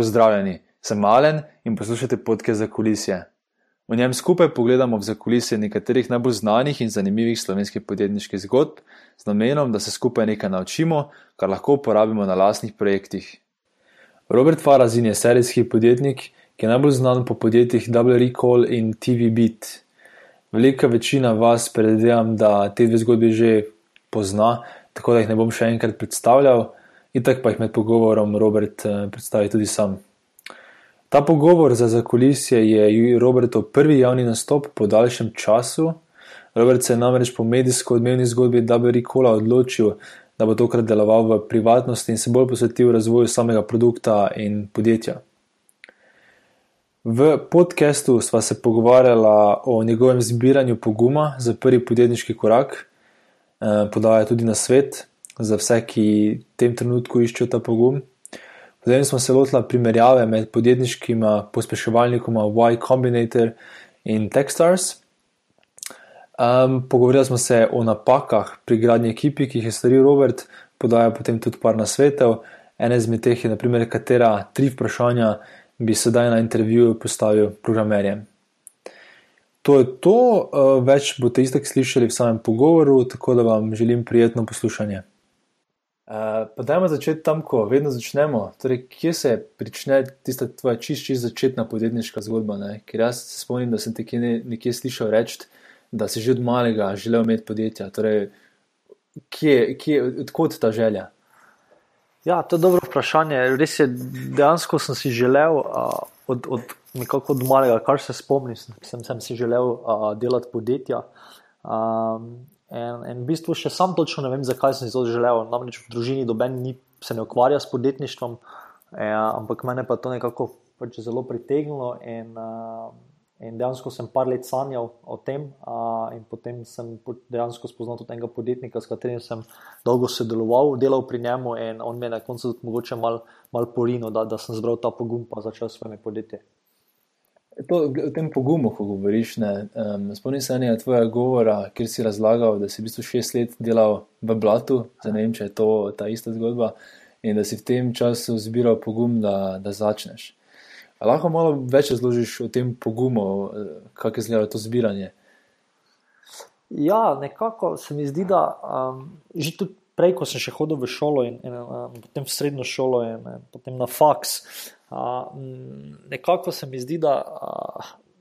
Pozdravljeni, sem Alen in poslušate podke za kulisje. V njem skupaj pogledamo v zakulisje nekaterih najbolj znanih in zanimivih slovenskih podjetniških zgodb, z namenom, da se skupaj nekaj naučimo, kar lahko uporabimo na lastnih projektih. Robert Farazin je serijski podjetnik, ki je najbolj znan po podjetjih Double Recall in TV Beat. Velika večina vas predvidevam, da te dve zgodbi že pozna, tako da jih ne bom še enkrat predstavljal, in tako pa jih med pogovorom Robert eh, predstavi tudi sam. Ta pogovor za zakulisje je Robertov prvi javni nastop po daljšem času. Robert se je namreč po medijsko odmevni zgodbi Daberi Kola odločil, da bo tokrat deloval v privatnosti in se bolj posvetil razvoju samega produkta in podjetja. V podkastu sva se pogovarjala o njegovem zbiranju poguma za prvi podjetniški korak, Eh, podaja tudi na svet za vse, ki v tem trenutku iščejo ta pogum. Potem smo se lotili primerjave med podjetniškima pospeševalnikoma Y Combinator in Techstars. Um, pogovorili smo se o napakah pri gradnji ekipi, ki jih je storil Robert, podaja potem tudi par nasvetov. Ene izmed teh je, naprimer, katera tri vprašanja bi sedaj na intervjuju postavil programerjem. To je to, uh, več boste isto slišali v samem pogovoru, tako da vam želim prijetno poslušanje. Uh, pa dajmo začeti tam, ko vedno začnemo. Torej, kje se začne tista tvoja čist, čist začetna podjetniška zgodba? Ne? Ker jaz se spomnim, da sem te ne, nekje slišal reči, da si že od malega želel imeti podjetja. Torej, kje, kje, odkot ta želja? Ja, to je dobro vprašanje. Res je, dejansko sem si želel uh, od. od nekako od malega, kar se spomnim, sem, sem si želel uh, delati podjetja. Um, in, in v bistvu še sam točno ne vem, zakaj sem si to želel. Namreč v družini doben ni, se ne ukvarja s podjetništvom, eh, ampak mene pa to nekako pač zelo pritegnilo. In, uh, in dejansko sem par let sanjal o tem, uh, in potem sem dejansko spoznal tudi enega podjetnika, s katerim sem dolgo sodeloval, delal pri njemu, in on me je na koncu tudi mogoče malo mal porino, da, da sem zbral ta pogum in začel svoje podjetje. To, o tem pogumu, ko govoriš, um, spomnim se enega tvojega govora, kjer si razlagal, da si v bistvu šest let delal v blatu, za ne vem, če je to ta ista zgodba, in da si v tem času zbiral pogum, da, da začneš. A lahko malo več razložiš o tem pogumu, kako je izgledalo to zbiranje? Ja, nekako se mi zdi, da um, že tudi prej, ko sem še hodil v šolo in, in um, potem v srednjo šolo in, in potem na faks. Nekako se mi zdi, da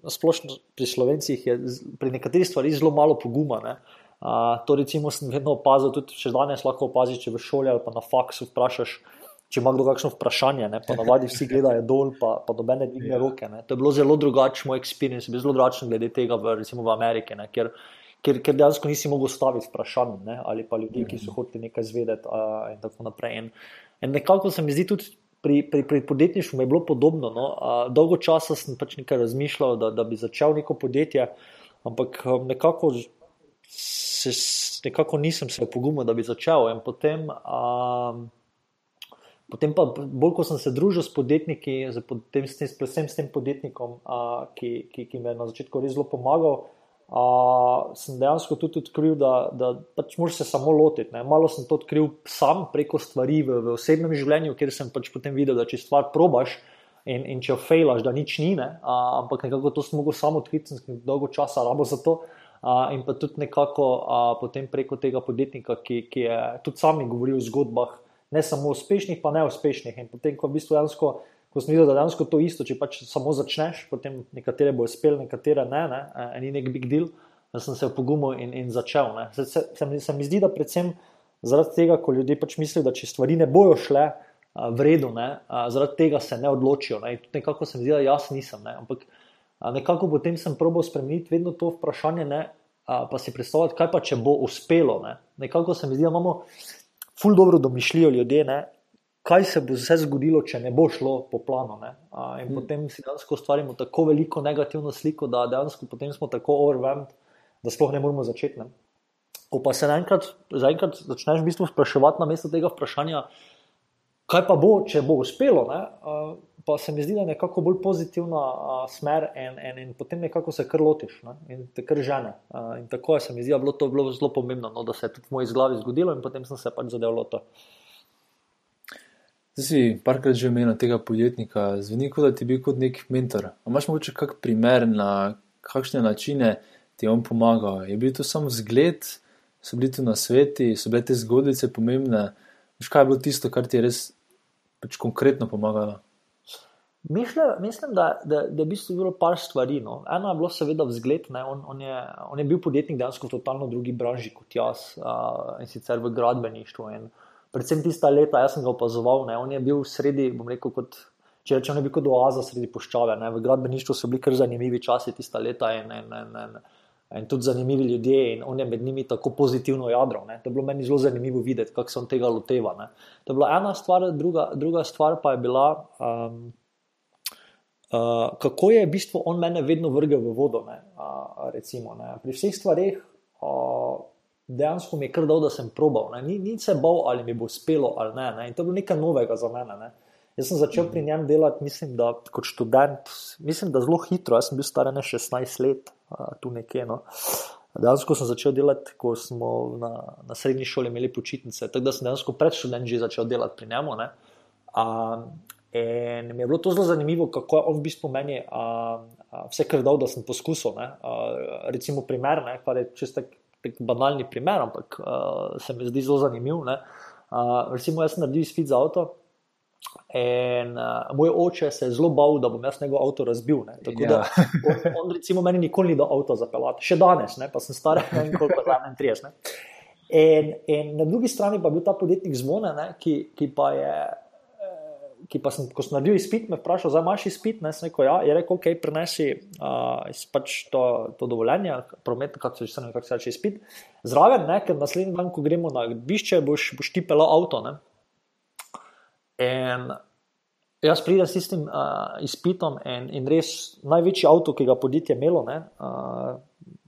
splošno pri slovencih je pri nekaterih stvarih zelo malo poguma. Ne? Uh, to recimo sem vedno opazil, tudi če danes lahko opaziš, če v šoli ali pa na faksu vprašaš, če ima kdo kakšno vprašanje, ne? pa navadi vsi gledajo dol, pa, pa dobene dvigne ja. roke. Ne? To je bilo zelo drugačno, moj experience je bil zelo drugačen glede tega v, recimo v Ameriki, ker, ker, ker dejansko nisi mogel staviti vprašanj ne? ali pa ljudi, ki so hoteli nekaj zvedeti uh, in tako naprej. In, in nekako se mi zdi tudi pri, pri, pri podjetništvu mi je bilo podobno. No? Dolgo časa sem pač nekaj razmišljal, da, da bi začel neko podjetje, ampak um, nekako, se, nekako nisem se opogumil, da bi začel. In potem, a, potem pa, bolj ko sem se družil s podjetniki, predvsem s tem podjetnikom, a, ki, ki, ki mi je na začetku res zelo pomagal sem dejansko tudi odkril, da, da pač moraš se samo lotiti. Ne. Malo sem to odkril sam preko stvari v, v osebnem življenju, ker sem pač potem videl, da če stvar probaš in, in če jo fejlaš, da nič ni, ne, uh, ampak nekako to sem mogel samo odkriti, sem dolgo časa rabo za to. Uh, in pa tudi nekako uh, potem preko tega podjetnika, ki, ki je tudi sam govoril o zgodbah, ne samo uspešnih, pa neuspešnih. In potem, ko v bistvu dejansko ko sem videl, da dejansko to isto, če pač samo začneš, potem nekatere bo uspel, nekatere ne, ne, in ni nek big deal, da sem se opogumil in, in začel. Se, se, se, se mi zdi, da predvsem zaradi tega, ko ljudje pač mislijo, da če stvari ne bojo šle a, v redu, ne, a, zaradi tega se ne odločijo. Ne, nekako se mi zdi, da jaz nisem. Ne, ampak a, nekako potem sem probal spremeniti vedno to vprašanje, ne, a, pa si predstavljati, kaj pa če bo uspelo. Ne. Nekako se mi zdi, da imamo ful dobro domišljijo ljudje. Ne, kaj se bo vse zgodilo, če ne bo šlo po planu. In hmm. potem si dejansko ustvarimo tako veliko negativno sliko, da dejansko potem smo tako overwhelmed, da sploh ne moremo začeti. Ne? Ko pa se naenkrat začneš v bistvu spraševati na mesto tega vprašanja, kaj pa bo, če bo uspelo. Ne? Pa se mi zdi, da je nekako bolj pozitivna a, smer, in, in, in potem nekako se kar lotiš ne? in te kar žene. A, in tako je se mi zdi, da je bilo to bilo zelo pomembno, no, da se je tudi v moji glavi zgodilo in potem sem se pač zadeval to. Zdaj si parkrat že omenil tega podjetnika, zveni kot da ti bi bil kot nek mentor. A imaš morda kak primer, na kakšne načine ti je on pomagal? Je bil to samo zgled, so bili tu na sveti, so bile te zgodbice pomembne? Veš, kaj je bilo tisto, kar ti je res pač konkretno pomagalo? Mišle, mislim, da, da, da je v bistvu bilo par stvari. No. Eno je bilo, seveda, vzgled. On, on, je, on je bil podjetnik dejansko v totalno drugi branži kot jaz uh, in sicer v gradbeništvu. In predvsem tista leta, jaz sem ga opazoval, ne. on je bil sredi, bom rekel, kot, če rečem, ne bi kot oaza sredi poščave. Ne. V gradbeništvu so bili kar zanimivi časi tista leta in, in, in, in, in tudi zanimivi ljudje in on je med njimi tako pozitivno jadro. Ne. To je bilo meni zelo zanimivo videti, kako se on tega loteva. Ne. To je bila ena stvar, druga, druga stvar pa je bila. Um, Uh, kako je v bistvu on mene vedno vrgel v vodo. Ne, uh, recimo, ne. Pri vseh stvarih uh, dejansko mi je kar dal, da sem probal. Ne. Ni, ni se bal, ali mi bo uspelo ali ne, ne. In to je bilo nekaj novega za mene. Ne. Jaz sem začel pri njem delati, mislim, da kot študent, mislim, da zelo hitro. Jaz sem bil star ne 16 let, tu nekje. No. Dejansko sem začel delati, ko smo na, na srednji šoli imeli počitnice. Tako da sem dejansko pred študentom že začel delati pri njemu. Uh, In mi je bilo to zelo zanimivo, kako je on v bistvu meni a, a, vse kar dal, da sem poskusil. A, recimo, primer, ne, kar je tak banalni primer, ampak a, se mi zdi zelo zanimiv. Ne. A, recimo, jaz sem naredil izpit za avto. In uh, moj oče se je zelo bal, da bom jaz njegov avto razbil. Ne. Tako ja. da on, on, recimo, meni nikoli ni dal avto zapeljati, še danes, ne, pa sem star, ne vem koliko, 31. In, in na drugi strani pa je bil ta podjetnik zvone, ne, ki, ki pa je ki pa sem, ko sem naredil izpit, me vprašal, zdaj imaš izpit, ne, sem rekel, ja, je rekel, ok, prenesi uh, pač to, to dovoljenje, promet, kako se ne, kako se reče izpit. Zraven, ne, ker naslednji dan, ko gremo na gbišče, boš, boš ti pelal avto. Ne. In jaz pridem s tistim uh, izpitom in, in res največji avto, ki ga podjetje imelo, ne, uh,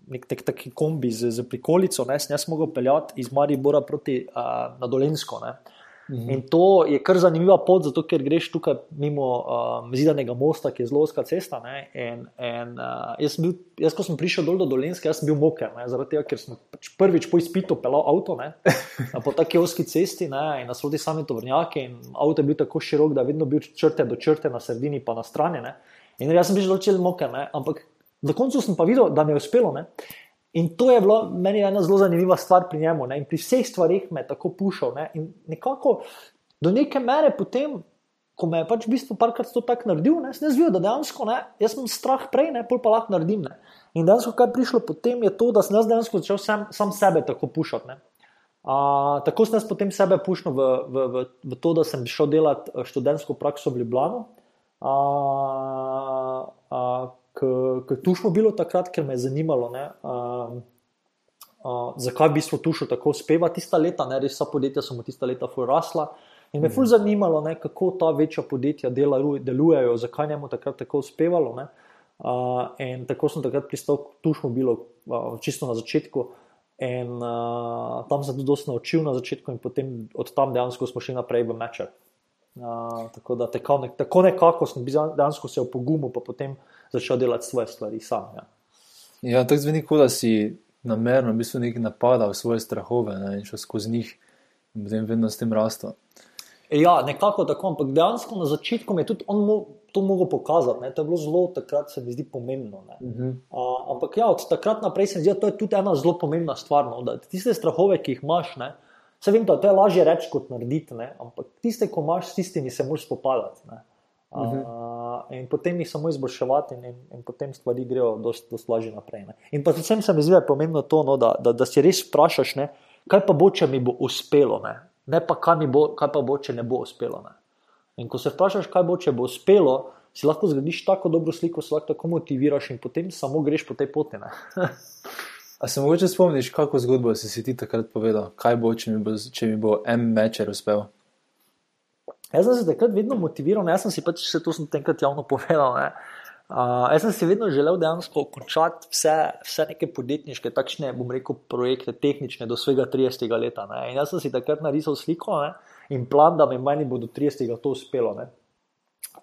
nek, nek taki kombi z, z prikolico, ne, sem jaz mogel peljati iz Maribora proti uh, na Dolensko. Ne. -hmm. In to je kar zanimiva pot, zato ker greš tukaj mimo uh, zidanega mosta, ki je zelo oska cesta. In, in, uh, jaz, bil, jaz, ko sem prišel dol do Dolenske, jaz sem bil moker, ne? zaradi tega, ker sem pač prvič po izpitu pelal avto ne? po taki oski cesti ne? in na sodi sami tovrnjaki. Avto je bil tako širok, da je vedno bil črte do črte na sredini, pa na strani. Ne? In jaz sem bil zelo čel moker, ne? ampak na koncu sem pa videl, da mi je uspelo. Ne? In to je bilo meni ena zelo zanimiva stvar pri njemu. Ne? In pri vseh stvarih me je tako pušal. Ne? In nekako do neke mere potem, ko me je pač v bistvu parkrat to tako naredil, ne? sem zvedel, da dejansko ne, jaz sem strah prej, ne pol pa lahko naredim. Ne? In dejansko, kaj je prišlo potem, je to, da sem jaz dejansko začel sam, sam sebe tako pušati. Uh, tako sem jaz potem sebe pušnil v, v, v, v to, da sem šel delati eh, študentsko prakso v Ljubljano. Uh, uh, ker tu smo bili takrat, ker me je zanimalo, ne, uh, uh, zakaj v bistvu tu še tako uspeva tista leta, ne, res vsa podjetja so mu tista leta rasla. In me je fulj zanimalo, ne, kako ta večja podjetja delajo, delujejo, zakaj njemu takrat tako uspevalo. Ne. Uh, in tako sem takrat pristal, tu smo bili uh, čisto na začetku. In uh, tam sem tudi dosta naučil na začetku, in potem od tam dejansko smo šli naprej v Mečer. Uh, tako da tako, nek, tako nekako sem dejansko se opogumil, pa potem začel delati svoje stvari sam. Ja, ja tako zveni, kot da si namerno v bistvu napadal svoje strahove ne, in šel skozi njih in potem vedno s tem rastel. Ja, nekako tako, ampak dejansko na začetku je tudi on mo to mogel pokazati. Ne. To je bilo zelo takrat, se mi zdi pomembno. Uh -huh. uh, ampak ja, od takrat naprej se mi zdi, da to je tudi ena zelo pomembna stvar. No, da tiste strahove, ki jih imaš, ne, se vem, da to je lažje reči kot narediti, ne, ampak tiste, ko imaš, s tistimi se moraš spopadati. Uh -huh. In potem jih samo izboljševati, in, in, in potem stvari grejo precej lažje naprej. Ne. In pa predvsem se mi zdi, pomembno to, no, da, da, da si res vprašaš, ne, kaj pa bo, če mi bo uspelo, ne, ne pa kaj, bo, kaj pa bo, če ne bo uspelo. Ne. In ko se vprašaš, kaj bo, če bo uspelo, si lahko zgradiš tako dobro sliko, se lahko tako motiviraš in potem samo greš po tej poti. A se mogoče spomniš, kako zgodbo si, ti takrat povedal, kaj bo, če mi bo, če mi bo en mečer uspel? Jaz sem se takrat vedno motiviral, jaz sem si pač vse to takrat javno povedal. Ne. Uh, jaz sem si vedno želel dejansko končati vse, vse neke podjetniške, takšne, bom rekel, projekte, tehnične, do svega 30. leta. Ne. In jaz sem si takrat narisal sliko ne, in plan, da mi meni bo do 30. to uspelo. Ne.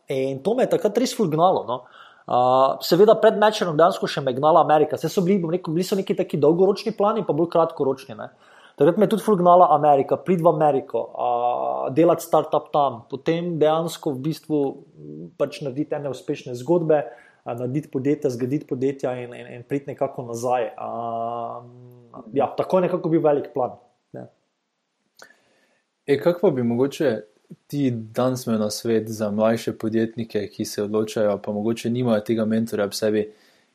In to me je takrat res fulgnalo. No. Uh, seveda, pred mečerom dejansko še me gnala Amerika. Vse so bili, rekel, bili so neki taki dolgoročni plani, pa bolj kratkoročni. Ne. Takrat me je tudi fulgnala Amerika, prid v Ameriko, uh, delati startup tam, potem dejansko v bistvu pač narediti ene uspešne zgodbe, uh, narediti podjetja, zgraditi podjetja in, in, in priti nekako nazaj. Uh, ja, tako je nekako bil velik plan. Ne. E, kako bi mogoče ti danes imel na svet za mlajše podjetnike, ki se odločajo, pa mogoče nimajo tega mentorja v sebi,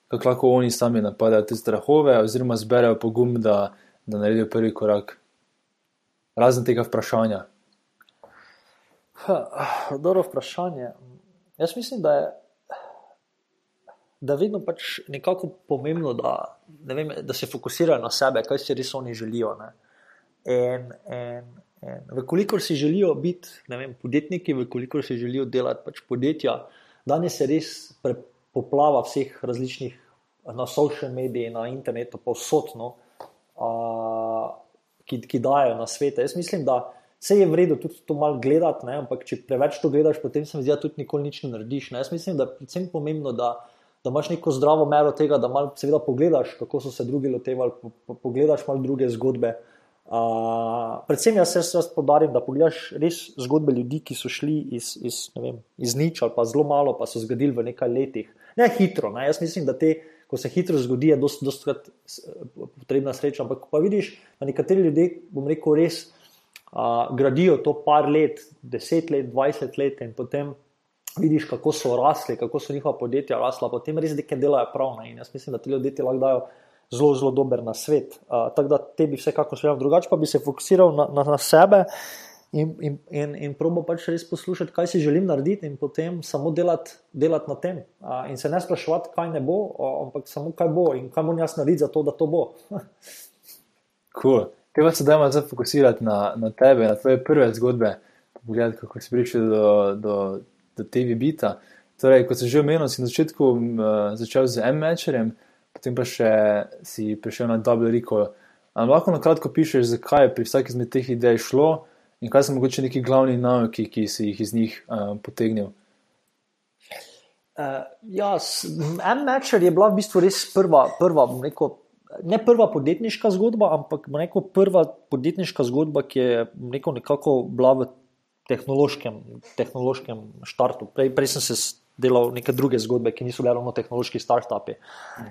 kako lahko oni sami napadajo te strahove, oziroma zberejo pogum, da, da naredijo prvi korak. Razen tega vprašanja. Dobro vprašanje. Jaz mislim, da je. Da je vedno pač nekako pomembno, da, ne vem, da se fokusirajo na sebe, kaj si res oni želijo. In, in, Vekolikor si želijo biti vem, podjetniki, vekolikor si želijo delati pač podjetja, danes se res poplava vseh različnih na social medijih, na internetu, povsodno, ki, ki dajo na svet. Jaz mislim, da se je vredno tudi to malo gledati, ne? ampak če preveč to gledaš, potem se mi zdi, da tudi nikoli nič ne narediš. Ne? Jaz mislim, da je predvsem pomembno, da, da imaš neko zdravo mero tega, da malo seveda pogledaš, kako so se drugi lotevali, po, po, pogledaš malo druge zgodbe. Uh, predvsem jaz se podarim, da pogledaš res zgodbe ljudi, ki so šli iz, iz, vem, iz nič ali pa zelo malo, pa so zgodili v nekaj letih. Ne hitro, ne? jaz mislim, da te, ko se hitro zgodi, je dosti krat potrebna sreča. Ampak pa vidiš, da nekateri ljudje, bom rekel, res uh, gradijo to par let, deset let, dvajset let in potem vidiš, kako so rasli, kako so njihova podjetja rasla, potem res nekaj delajo prav. Ne? In jaz mislim, da ti ljudje ti lahko dajo zelo, zelo dober na svet. Uh, tako da te bi vsekakor šel drugače, pa bi se fokusiral na, na, na sebe in, in, in, in probo pač res poslušati, kaj si želim narediti, in potem samo delati, delati na tem. Uh, in se ne sprašovati, kaj ne bo, uh, ampak samo kaj bo in kaj moram jaz narediti za to, da to bo. cool. Pa se zdaj fokusirati na, na tebe, na tvoje prve zgodbe, pogledati, kako si prišel do, do, do TV bita. Torej, kot sem že omenil, si na začetku uh, začel z M-Matcherjem potem pa še si prišel na Double Recall. Ali lahko na kratko pišeš, zakaj je pri vsaki izmed teh idej šlo in kaj so mogoče neki glavni nauki, ki si jih iz njih uh, potegnil? Uh, ja, M-Matcher je bila v bistvu res prva, prva neko, ne prva podjetniška zgodba, ampak neko prva podjetniška zgodba, ki je neko nekako bila v tehnološkem, tehnološkem štartu. Prej, prej sem se delal neke druge zgodbe, ki niso bile ravno tehnološki startupi.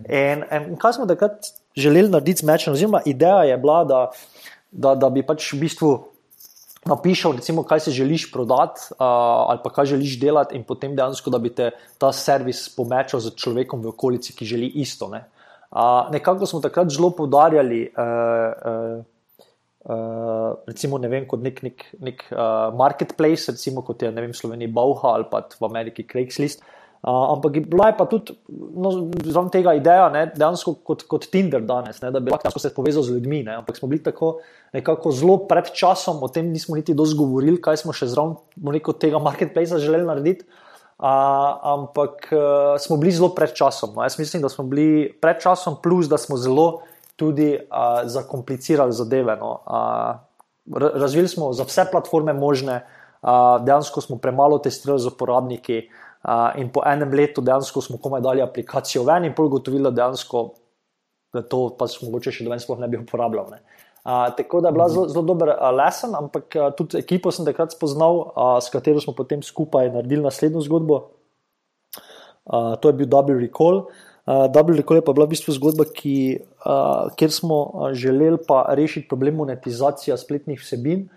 In, in kaj smo takrat želeli narediti z mečem, oziroma ideja je bila, da, da, da bi pač v bistvu. Napišel, recimo, kaj si želiš prodati, uh, ali pa kaj želiš delati, in potem dejansko, da bi te ta servis pomečal z človekom v okolici, ki želi isto. Ne? Uh, nekako smo takrat zelo poudarjali, uh, uh, Uh, recimo, ne vem, kot nek, nek, nek uh, marketplace, recimo kot je v Sloveniji Bauha ali pa v Ameriki Craigslist. Uh, ampak bila je pa tudi no, zraven tega ideja, ne, dejansko kot, kot Tinder danes, ne, da bi lahko se povezal z ljudmi. Ne, ampak smo bili tako nekako zelo pred časom, o tem nismo niti dosti govorili, kaj smo še zraven tega marketplacea želeli narediti. Uh, ampak uh, smo bili zelo pred časom. No. Jaz mislim, da smo bili pred časom, plus da smo zelo tudi uh, zakomplicirali zadeve. No. Uh, razvili smo za vse platforme možne, uh, dejansko smo premalo testirali z uporabniki. Uh, in po enem letu dejansko smo komaj dali aplikacijo ven in ugotovili, da, da to pač mogoče še doven sploh ne bi uporabljal. Ne. Uh, tako da je bila zelo, zelo dober uh, lesen, ampak uh, tudi ekipo sem takrat spoznal, uh, s katero smo potem skupaj naredili naslednjo zgodbo. Uh, to je bil Double Recall. Uh, Uh, Double Recall je pa bila v bistvu zgodba, ki, uh, kjer smo želeli pa rešiti problem monetizacije spletnih vsebin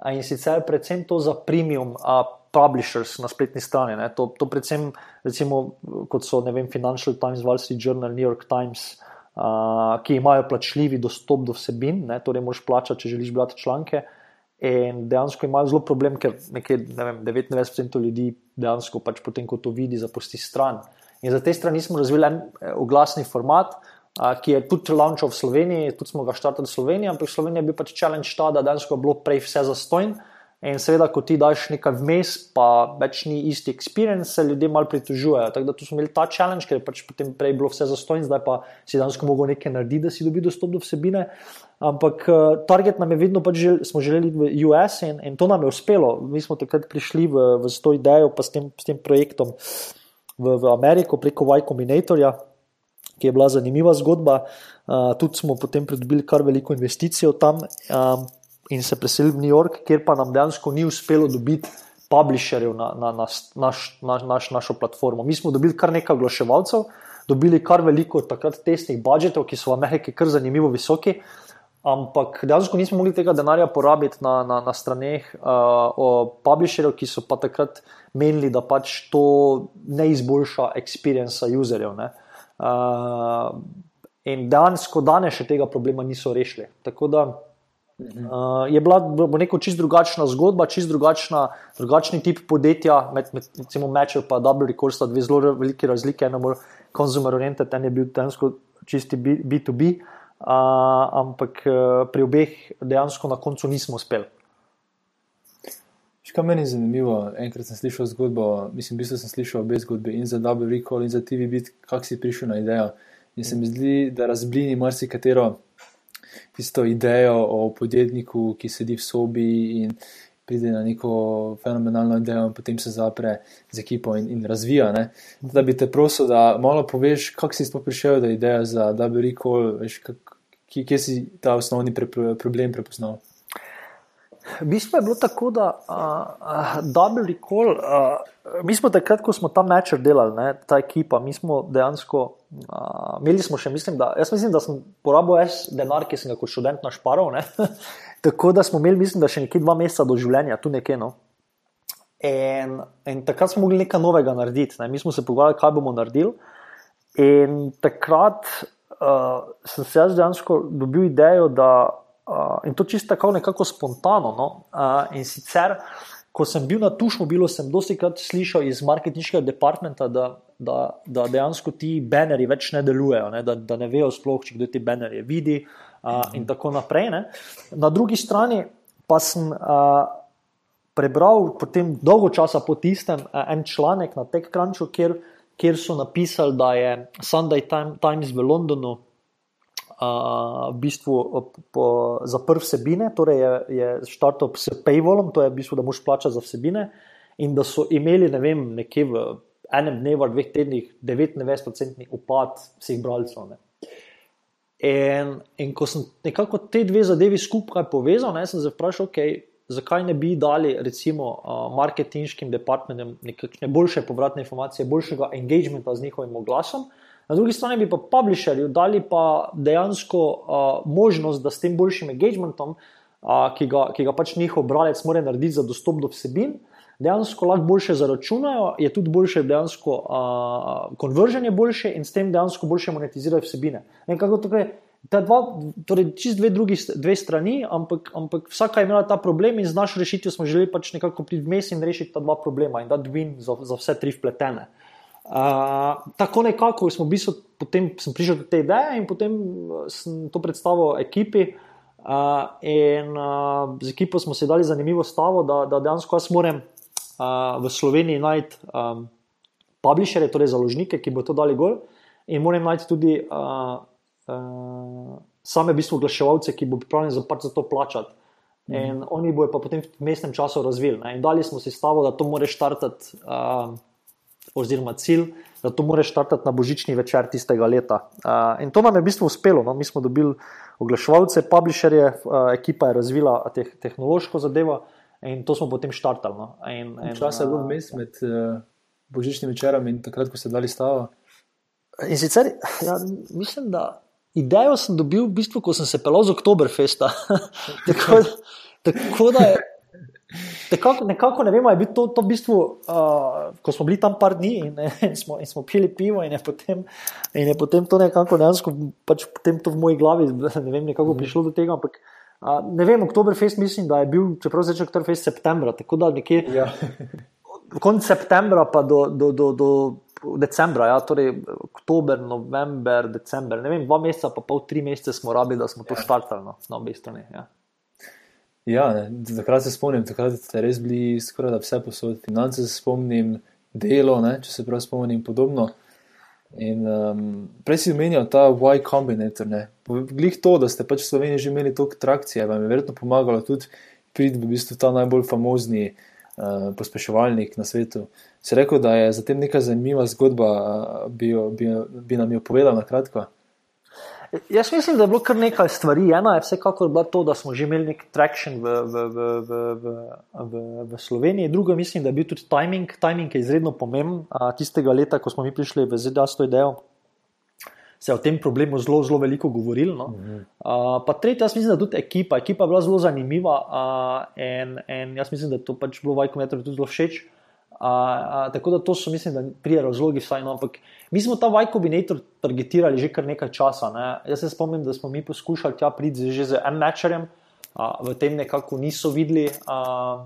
uh, in sicer predvsem to za premium uh, publishers na spletni strani. To, to predvsem, recimo, kot so vem, Financial Times, Wall Street Journal, New York Times, uh, ki imajo plačljivi dostop do vsebin, ne? torej moš plačati, če želiš brati članke. In dejansko imajo zelo problem, ker nekje, ne vem, 99% ljudi dejansko pač potem, ko to vidi, zapusti stran. In za te strani smo razvili en eh, oglasni format, ki je tudi launchal v Sloveniji, tudi smo ga štartali v Sloveniji, ampak v Sloveniji je bil pač challenge ta, da dejansko je bilo prej vse zastojn. In seveda, ko ti daš nekaj vmes, pa več ni isti experience, se ljudje malo pritožujejo. Tako da tu smo imeli ta challenge, ker je pač potem prej bilo vse zastojn, zdaj pa si dejansko mogel nekaj narediti, da si dobil dostop do vsebine. Ampak uh, target nam je vedno pač žel, smo želeli v US in, in to nam je uspelo. Mi smo takrat prišli v, v to idejo, pa s tem, s tem projektom. Uh, v, v Ameriko preko Y Combinatorja, ki je bila zanimiva zgodba. Uh, tudi smo potem pridobili kar veliko investicij tam. Um, in se preselili v New York, kjer pa nam dejansko ni uspelo dobiti publisherjev na, na, na naš, naš, naš, našo platformo. Mi smo dobili kar nekaj oglaševalcev, dobili kar veliko takrat testnih budžetov, ki so v Ameriki kar zanimivo visoki. Ampak dejansko nismo mogli tega denarja porabiti na, na, na straneh uh, publisherjev, ki so pa takrat menili, da pač to ne izboljša experience userjev. Uh, in dejansko danes še tega problema niso rešili. Tako da uh, je bila neko čist drugačna zgodba, čist drugačna, drugačni tip podjetja med, med recimo Matcher in Double Record, sta dve zelo velike razlike, eno bolj consumer oriented, en je bil dejansko čisti B2B. Uh, ampak uh, pri obeh dejansko na koncu nismo uspeli. Kaj meni je zanimivo, enkrat sem slišal zgodbo, mislim, da sem slišal obe zgodbi in za Double Recall in za TV Beat, kako si prišel na idejo. In se mi zdi, da razblini marsikatero tisto idejo o podjetniku, ki sedi v sobi in pride na neko fenomenalno idejo, in potem se zapre z ekipo in, in razvija. Ne? Da bi te prosil, da malo poveš, kako si sploh prišel do ideje za Double Recall, veš, kak, kje si ta osnovni pre, problem prepoznal. V bistvu je bilo tako, da uh, Double Recall, uh, mi smo takrat, ko smo tam mečer delali, ne, ta ekipa, mi smo dejansko uh, imeli smo še, mislim, da, jaz mislim, da sem porabil več denar, ki sem ga kot študent našparal. tako da smo imeli, mislim, da še nekje dva meseca do življenja, tu nekje. No. In, in takrat smo mogli nekaj novega narediti. Ne. Mi smo se pogovarjali, kaj bomo naredili. In takrat uh, sem se jaz dejansko dobil idejo, da Uh, in to čisto tako nekako spontano. No? Uh, in sicer, ko sem bil na Tušmobilu, sem dosti krat slišal iz marketinškega departmenta, da, da, da dejansko ti banerji več ne delujejo, ne? Da, da ne vejo sploh, če kdo te banerje vidi uh, in tako naprej. Ne? Na drugi strani pa sem uh, prebral potem dolgo časa po tistem uh, en članek na TechCrunchu, kjer, kjer so napisali, da je Sunday Times v Londonu v bistvu zaprl vsebine, torej je, je štartal s paywallom, to je v bistvu, da moš plačati za vsebine, in da so imeli ne vem, nekje v enem dnevu, dveh tednih, 99-odstotni upad vseh bralcev. Ne. In, in ko sem nekako te dve zadevi skupaj povezal, ne, sem se vprašal, okay, zakaj ne bi dali recimo uh, marketinškim departmentom nekakšne boljše povratne informacije, boljšega engagementa z njihovim oglasom. Na drugi strani bi pa publisherju dali pa dejansko uh, možnost, da s tem boljšim engagementom, uh, ki, ga, ki ga pač njihov bralec mora narediti za dostop do vsebin, dejansko lahko boljše zaračunajo, je tudi boljše dejansko konverženje uh, boljše in s tem dejansko boljše monetizirajo vsebine. Nekako tukaj. Ta dva, torej čist dve, drugi, dve strani, ampak, ampak vsaka je imela ta problem, in z našo rešitvijo smo želeli pač nekako priti vmes in rešiti ta dva problema in dati win za, za vse tri vpletene. Uh, tako nekako smo bili, potem sem prišel do te ideje in potem eh, sem to predstavil ekipi. Uh, in uh, z ekipo smo si dali zanimivo stavo, da, da dejansko jaz moram uh, v Sloveniji najti um, publisherje, torej založnike, ki bodo to dali gor, in moram najti tudi uh, uh, same v bistvu oglaševalce, ki bodo pripravljeni za, za to plačati. Mm. In oni bojo pa potem v mestnem času razvili. Ne? In dali smo si stavo, da to moraš štartati. Uh, oziroma cilj, da to moraš startati na božični večer tistega leta. Uh, in to nam je v bistvu uspelo. No? Mi smo dobili oglaševalce, publisherje, uh, ekipa je razvila te, tehnološko zadevo in to smo potem štartali. No? Čas je bil vmes med uh, božičnim večerom in takrat, ko ste dali stavo. In sicer, ja, mislim, da idejo sem dobil, v bistvu, ko sem se pelal z Oktoberfesta. tako, tako da je. Nekako, nekako ne vemo, je bilo to, to v bistvu, uh, ko smo bili tam par dni in, in, smo, in smo pili pivo, in je potem, in je potem to nekako dejansko, pač potem to v moji glavi, ne vem, nekako mm. prišlo do tega. Ampak, uh, ne vem, Oktoberfest mislim, da je bil, čeprav začel Oktoberfest septembra, tako da nekje. Ja. Konec septembra pa do, do, do, do decembra, ja, torej oktober, november, december, ne vem, dva meseca, pa pol tri mesece smo rabili, da smo to ja. štartali no, na obeh straneh. Ja. Ja, takrat se spomnim, takrat ste res bili skoraj vse posod. Finance se spomnim, delo, ne, če se prav spomnim, podobno. In um, prej si omenjal ta Y kombinator. Glih to, da ste pač v Sloveniji že imeli toliko trakcije, vam je verjetno pomagalo tudi priti v bistvu ta najbolj famozni uh, pospeševalnik na svetu. Si rekel, da je zatem neka zanimiva zgodba, uh, bi, bi, bi nam jo povedal na kratko. Jaz mislim, da je bilo kar nekaj stvari. Ena je vsekakor bila to, da smo že imeli nek trakšen v, v, v, v, v, v, v Sloveniji. Druga mislim, da je bil tudi timing. Timing je izredno pomemben. Tistega leta, ko smo mi prišli v ZDA s to idejo, se je o tem problemu zelo, zelo veliko govorilo. No? Uh, pa tretja, jaz mislim, da tudi ekipa. Ekipa je bila zelo zanimiva uh, in, in jaz mislim, da to pač bilo vajkometrov tudi zelo všeč. Uh, uh, tako da to so, mislim, da prije razlogi vsaj. No, ampak mi smo ta Y kombinator targetirali že kar nekaj časa. Ne? Jaz se spomnim, da smo mi poskušali tja priti že z M-Matcherjem, uh, v tem nekako niso videli, uh,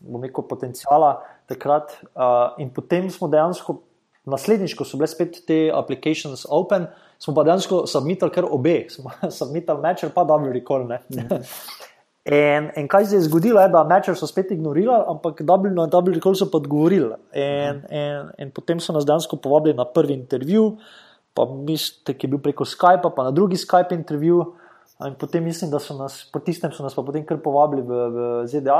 bom rekel, potencijala takrat. Uh, in potem smo dejansko Naslednjič, ko so bile spet te applications open, smo pa dejansko submitali kar obe, smo submitali Matcher, pa Double Recall. In, in kaj se je zgodilo, je, da Matcher so spet ignorirali, ampak Double, na Double Recall so pa odgovorili. In, in, in potem so nas dejansko povabili na prvi intervju, pa mislim, ki je bil preko Skypa, pa na drugi Skype intervju. In potem mislim, da so nas, po tistem so nas pa potem kar povabili v, v ZDA,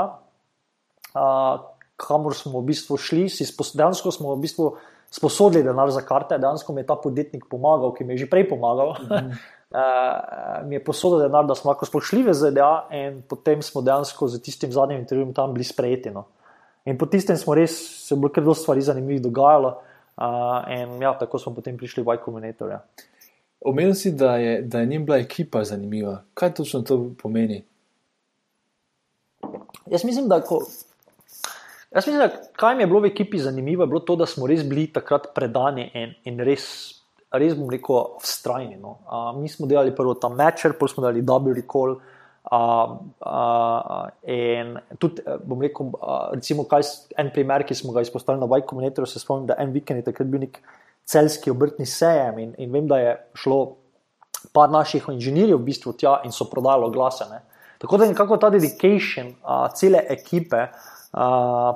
uh, kamor smo v bistvu šli, dejansko smo v bistvu sposodili denar za karte, dejansko mi je ta podjetnik pomagal, ki mi je že prej pomagal. Mm -hmm. uh, mi je posodil denar, da smo lahko spošli v ZDA, in potem smo dejansko z tistim zadnjim intervjujem tam bili sprejeti. No. In po tistem smo res se bolj kar dosti stvari zanimivih dogajalo, uh, in ja, tako smo potem prišli v iCombinator. Ja. Omenil si, da je, da je njim bila ekipa zanimiva. Kaj točno to pomeni? Jaz mislim, da ko, Jaz mislim, da kaj mi je bilo v ekipi zanimivo, je bilo to, da smo res bili takrat predani in, in res, res bom rekel, vztrajni. No. Uh, mi smo delali prvo ta matcher, potem smo delali double recall. Uh, uh, in tudi, eh, bom rekel, uh, recimo, kaj, en primer, ki smo ga izpostavili na Vajku Monitorju, se spomnim, da en vikend je takrat bil nek celski obrtni sejem in, in vem, da je šlo par naših inženirjev v bistvu tja in so prodali glase. Ne. Tako da nekako ta dedication uh, cele ekipe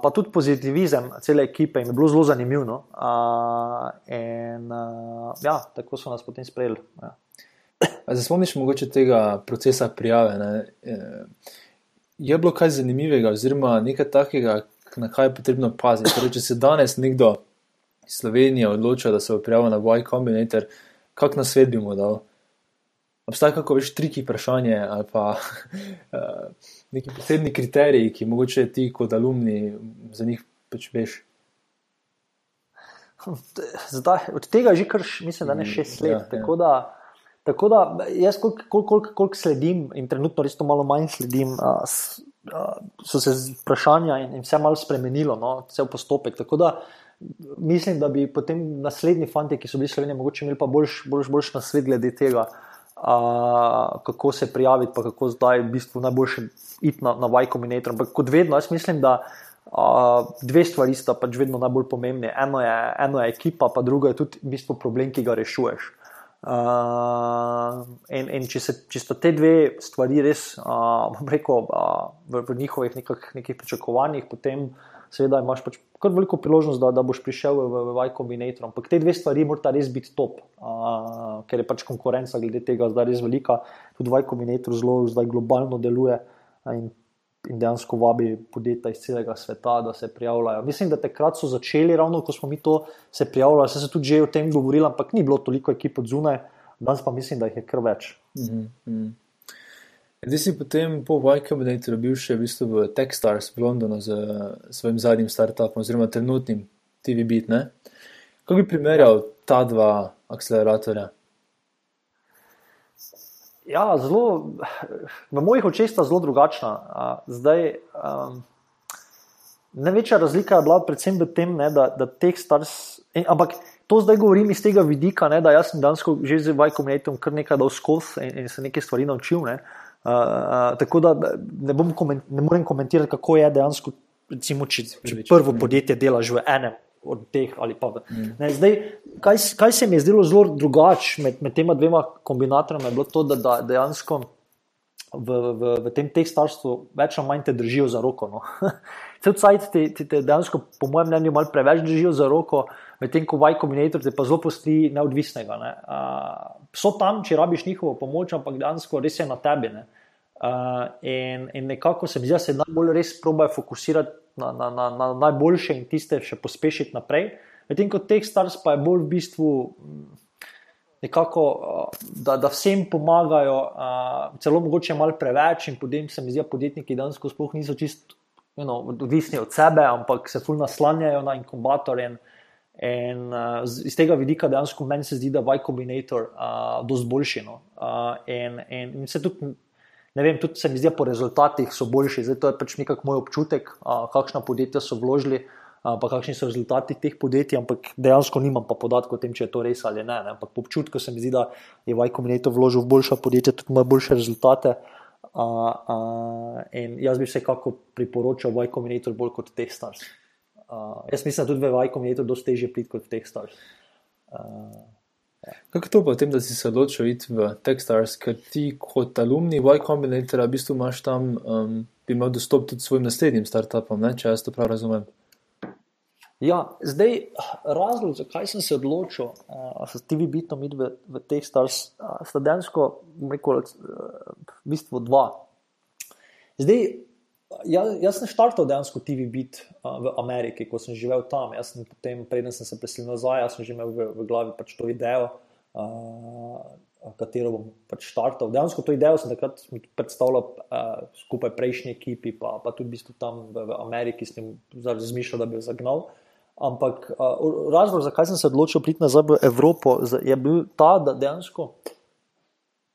pa tudi pozitivizem cele ekipe in je bilo zelo zanimivo. No? Uh, in uh, ja, tako so nas potem sprejeli. Ja. Se spomniš mogoče tega procesa prijave? Ne? E, je bilo kaj zanimivega, oziroma nekaj takega, na kaj je potrebno paziti? Torej, če se danes nekdo iz Slovenije odloča, da se bo prijavil na Boy Combinator, kak na svet bi mu dal? Obstaja kako več triki vprašanje ali pa uh, neki posebni kriteriji, ki mogoče ti kot alumni za njih pač veš. Zdaj, od tega že kar, mislim, da ne šest let. Ja, ja. tako, da, tako da jaz, koliko kol, kol, kol sledim in trenutno res to malo manj sledim, a, s, a, so se vprašanja in, in vse malo spremenilo, no, vse v postopek. Tako da mislim, da bi potem naslednji fanti, ki so bili slovenji, mogoče imeli pa boljš, boljš, boljš na svet glede tega uh, kako se prijaviti, pa kako zdaj v bistvu najboljše iti na, na Y Combinator. Ampak kot vedno, jaz mislim, da uh, dve stvari sta pač vedno najbolj pomembne. Eno je, eno je ekipa, pa drugo je tudi v bistvu problem, ki ga rešuješ. Uh, in in če, se, če so te dve stvari res, uh, rekel, uh, v, v njihovih nekak, nekih pričakovanjih, potem seveda imaš pač kar veliko priložnost, da, da boš prišel v, v, v Y Combinator. Ampak te dve stvari morata res biti top, uh, ker je pač konkurenca glede tega zdaj res velika. Tudi Y Combinator zelo zdaj globalno deluje in, in dejansko vabi podjetja iz celega sveta, da se prijavljajo. Mislim, da takrat so začeli, ravno ko smo mi to se prijavljali, se je tudi že o tem govorili, ampak ni bilo toliko ekip od zunaj, danes pa mislim, da jih je kar več. Mm -hmm. Zdaj si potem po Y-Combinatorju bil še v, bistvu v Techstars v Londonu z svojim zadnjim startupom, oziroma trenutnim TV-bit. Kako bi primerjal ta dva akceleratorja? Ja, zelo, v mojih očeh sta zelo drugačna. Zdaj, um, največja razlika je bila predvsem v tem, ne, da, da Techstars. Ampak to zdaj govorim iz tega vidika, ne, da jaz sem danes že z Y-Combinatorjem kar nekaj dal skozi in, in se nekaj stvari naučil. Ne. Uh, tako da ne, koment, ne morem komentirati, kako je dejansko, recimo, če, če prvo podjetje delaš v enem od teh ali pa v. Mm. Ne, zdaj, kaj, kaj se mi je zdelo zelo drugače med, med tema dvema kombinatorjema, je bilo to, da, da dejansko v, v, v tem tekstarstvu več ali manj te držijo za roko. No. Cel cajt ti, ti te dejansko, po mojem mnenju, malo preveč držijo za roko, medtem ko Y kombinator te pa zelo pusti neodvisnega. Ne. Uh, so tam, če rabiš njihovo pomoč, ampak dejansko res je na tebi. Ne. Uh, in, in nekako se mi zdi, da se najbolj res probajo fokusirati na, na, na, na najboljše in tiste še pospešiti naprej. Medtem ko teh stars pa je bolj v bistvu, nekako, uh, da, da vsem pomagajo, uh, celo mogoče malo preveč, in potem se mi zdi, da podjetniki danes sploh niso čisto you know, odvisni od sebe, ampak se fulno naslanjajo na inkubator. In, in uh, iz tega vidika dejansko meni se zdi, da je Y Combinator uh, dosti boljši. No? Uh, in, in, in se tudi. Ne vem, tudi se mi zdi, po rezultatih so boljši. Zdaj, to je pač nekako moj občutek, a, kakšna podjetja so vložili, a, pa kakšni so rezultati teh podjetij, ampak dejansko nimam pa podatkov o tem, če je to res ali ne. ne. Ampak po občutku se mi zdi, da je Vajkominator vložil v boljša podjetja, tudi ima boljše rezultate. A, a, in jaz bi vsekako priporočal Vajkominator bolj kot Techstars. A, jaz mislim, da tudi v Vajkominator dosti težje priti kot Techstars. Kako to potem, da si se odločil iti v Techstars, ker ti kot alumni Y Combinator, v bistvu imaš tam, um, bi imel dostop tudi svojim naslednjim startupom, ne? če jaz to prav razumem. Ja, zdaj razlog, zakaj sem se odločil, da se TV bitom iti v, v Techstars, sta dejansko, rekel, v bistvu dva. Zdaj, jaz, jaz sem štartal dejansko TV bit v Ameriki, ko sem živel tam. Jaz sem potem, preden sem se preselil nazaj, sem že imel v, v glavi pač to idejo, uh, katero bom pač štartal. Dejansko to idejo sem takrat predstavljal uh, skupaj prejšnji ekipi, pa, pa tudi v bistvu tam v, v Ameriki sem razmišljal, da bi jo zagnal. Ampak uh, razlog, zakaj sem se odločil priti nazaj v Evropo, je bil ta, da dejansko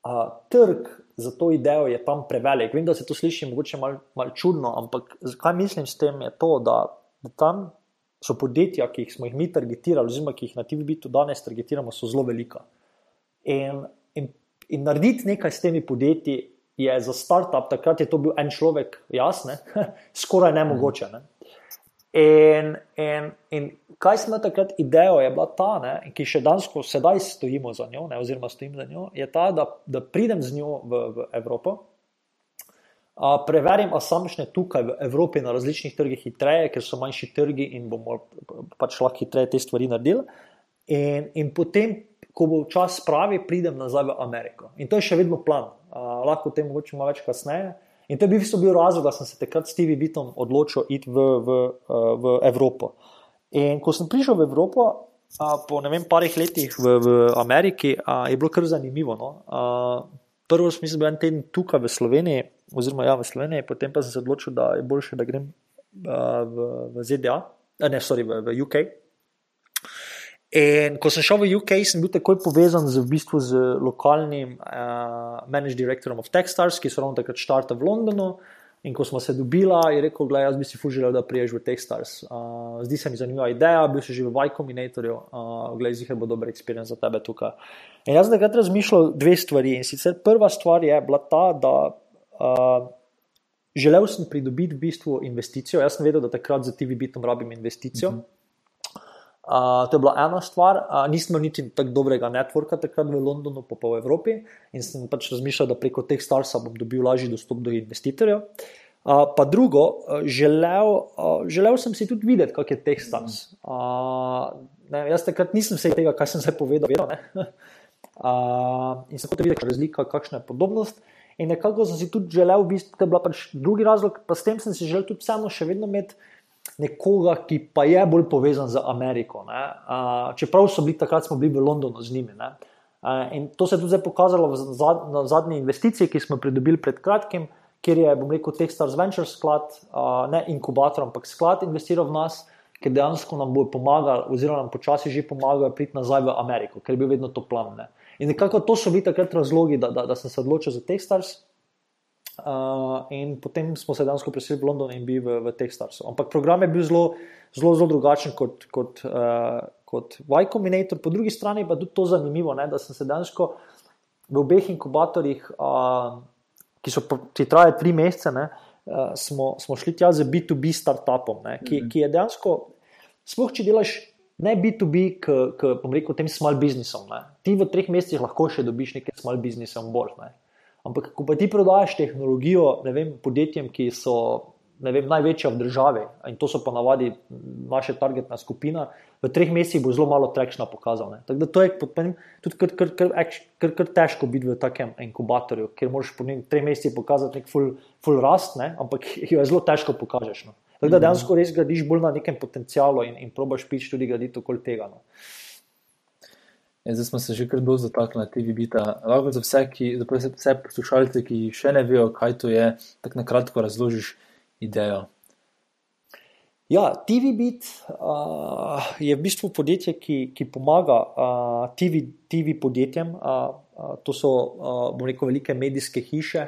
uh, trg za to idejo je tam prevelik. Vem, da se to sliši morda malo mal čudno, ampak kaj mislim s tem je to, da, da tam so podjetja, ki smo jih mi targetirali, oziroma ki jih na TV-bitu danes targetiramo, so zelo velika. In, in, in narediti nekaj s temi podjetji je za startup, takrat je to bil en človek, jasne, skoraj nemogoče. Ne? In, in, in kaj smo takrat idejo, je bila ta, ne, ki še danes, sedaj stojimo za njo, ne, oziroma stojim za njo, je ta, da, da pridem z njo v, v Evropo, a, preverim assumption tukaj v Evropi na različnih trgih hitreje, ker so manjši trgi in bomo pač lahko hitreje te stvari naredili. In, in potem, ko bo čas pravi, pridem nazaj v Ameriko. In to je še vedno plan. A, lahko o tem mogoče malo več kasneje. In to je bil, bil razlog, da sem se takrat s TV Bitom odločil iti v, v, eh, v Evropo. In ko sem prišel v Evropo, po ne vem, parih letih v, v Ameriki, je bilo kar zanimivo. No? Prvo sem bil en teden tukaj v Sloveniji, oziroma ja, v Sloveniji, potem pa sem se odločil, da je bolje, da grem v, v ZDA, ne, sorry, v, v UK. In ko sem šel v UK, sem bil takoj povezan z, v bistvu, z lokalnim uh, managing directorom of Techstars, ki so ravno takrat štartali v Londonu. In ko smo se dobili, je rekel: Glej, jaz bi si fužil, da priješ v Techstars. Uh, zdi se mi zanimiva ideja, bil si že v Y Combinatorju, uh, glej, zihar bo dober experience za tebe tukaj. In jaz sem takrat razmišljal dve stvari. In sicer prva stvar je bila ta, da. Uh, Želel sem pridobiti v bistvu investicijo. Jaz sem vedel, da takrat za TV-bitom rabim investicijo. Uh -huh. Uh, to je bila ena stvar, uh, nismo niti tako dobrega networka takrat v Londonu, pa, pa v Evropi, in sem pač razmišljal, da preko teh starsa bom dobil lažji dostop do investitorjev. Uh, pa drugo, uh, želel, uh, želel sem si tudi videti, kak je teh stars. Uh, ne, jaz takrat nisem vse tega, kar sem se povedal, vedel. Uh, in sem hotel videti, kakšna je razlika, kakšna je podobnost. In nekako sem si tudi želel, v bistvu, da je bil pač drugi razlog, pa s tem sem si želel tudi vseeno še vedno imeti nekoga, ki pa je bolj povezan z Ameriko. Uh, čeprav so bili takrat, bili v Londonu z njimi. Uh, in to se je tudi pokazalo na zadnji investiciji, ki smo pridobili pred kratkim, kjer je, bom rekel, Techstars Venture sklad, uh, ne inkubator, ampak sklad investiral v nas, ker dejansko nam bo pomagal, oziroma nam počasi že pomagajo priti nazaj v Ameriko, ker je bil vedno to plan. Ne? In nekako to so bili takrat razlogi, da, da, da sem se odločil za Techstars. Uh, in potem smo se dejansko preselili v London in bili v, v Techstars. Ampak program je bil zelo, zelo, zelo drugačen kot, kot, uh, kot Y Combinator. Po drugi strani pa tudi to zanimivo, ne, da sem se dejansko v obeh inkubatorjih, uh, ki so ki trajajo tri mesece, ne, uh, smo, smo šli tja z B2B startupom, ne, ki, -hmm. ki je dejansko, sploh če delaš. Ne B2B, ki bom rekel, tem small businessom. Ne. Ti v treh mesecih lahko še dobiš nekaj small businessom bolj. Ne. Ampak, ko pa ti prodajaš tehnologijo vem, podjetjem, ki so vem, največja v državi, in to so pa navadi naše targetna skupina, v treh mesecih bo zelo malo trekšna pokazal. Tako da to je tudi kar, kar, kar, kar, kar težko biti v takem inkubatorju, ker moraš po treh mesecih pokazati nek full, full rast, ne? ampak jo je zelo težko pokažeš. No? Tako da dejansko res gradiš bolj na nekem potencialu in, in probaš pič tudi graditi okoli tega. No? Ja, zdaj smo se že kar dosti dotaknili TV bita. Lahko za vse, ki, za vse poslušalce, ki še ne vejo, kaj to je, tako na kratko razložiš idejo. Ja, TVBit uh, je v bistvu podjetje, ki, ki pomaga uh, TV, TV podjetjem. Uh, uh, to so, uh, bomo rekel, velike medijske hiše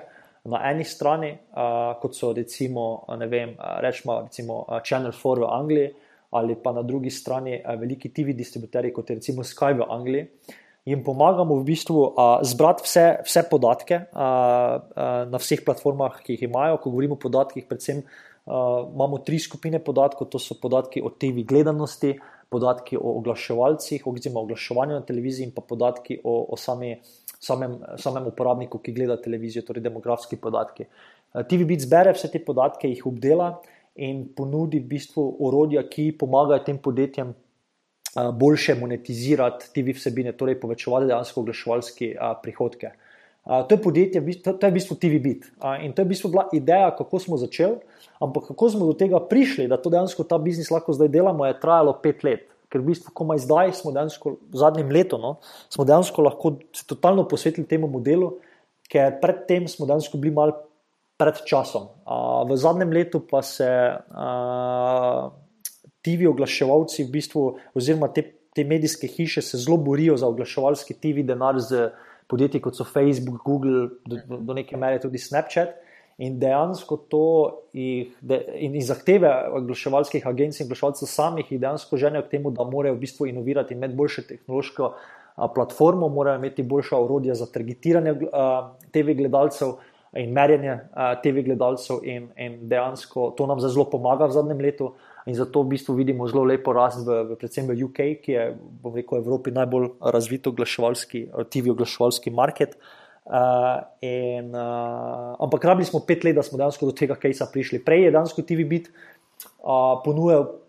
na eni strani, uh, kot so recimo, ne vem, rečemo, recimo Channel 4 v Angliji, ali pa na drugi strani uh, veliki TV distributerji, kot je recimo Sky v Angliji. In pomagamo v bistvu uh, zbrati vse, vse podatke uh, uh, na vseh platformah, ki jih imajo. Ko govorimo o podatkih, predvsem Uh, imamo tri skupine podatkov, to so podatki o TV gledanosti, podatki o oglaševalcih, oziroma oglaševanju na televiziji, in pa podatki o, o sami, samem, samem uporabniku, ki gleda televizijo, torej demografski podatki. Eh, TV Bit zbere vse te podatke, jih obdela in ponudi v bistvu orodja, ki pomagajo tem podjetjem boljše monetizirati TV vsebine, torej povečevati dejansko oglaševalske prihodke. To je podjetje, to, je v bistvu TV Bit. Uh, in to je v bistvu bila ideja, kako smo začeli. Ampak kako smo do tega prišli, da to dejansko ta biznis lahko zdaj delamo, je trajalo pet let. Ker v bistvu, komaj zdaj smo dejansko v zadnjem letu, no, smo dejansko lahko se totalno posvetili temu modelu, ker predtem smo dejansko bili mal pred časom. A, v zadnjem letu pa se a, TV oglaševalci v bistvu, oziroma te, te medijske hiše se zelo borijo za oglaševalski TV denar z podjetji kot so Facebook, Google, do, do neke mere tudi Snapchat. In dejansko to jih, de, in, in zahteve oglaševalskih agencij in oglaševalcev samih jih dejansko ženijo k temu, da morajo v bistvu inovirati in imeti boljše tehnološko platformo, morajo imeti boljša urodja za targetiranje TV gledalcev in merjenje a, TV gledalcev, in, in dejansko to nam zelo pomaga v zadnjem letu. In zato v bistvu vidimo zelo lepo rast, v, v, predvsem v UK, ki je v Evropi najbolj razvit oglaševalski, TV oglaševalski market. Uh, in, uh, ampak rabili smo pet let, da smo dejansko do tega kajsa prišli. Prej je dejansko TV bit uh, ponujal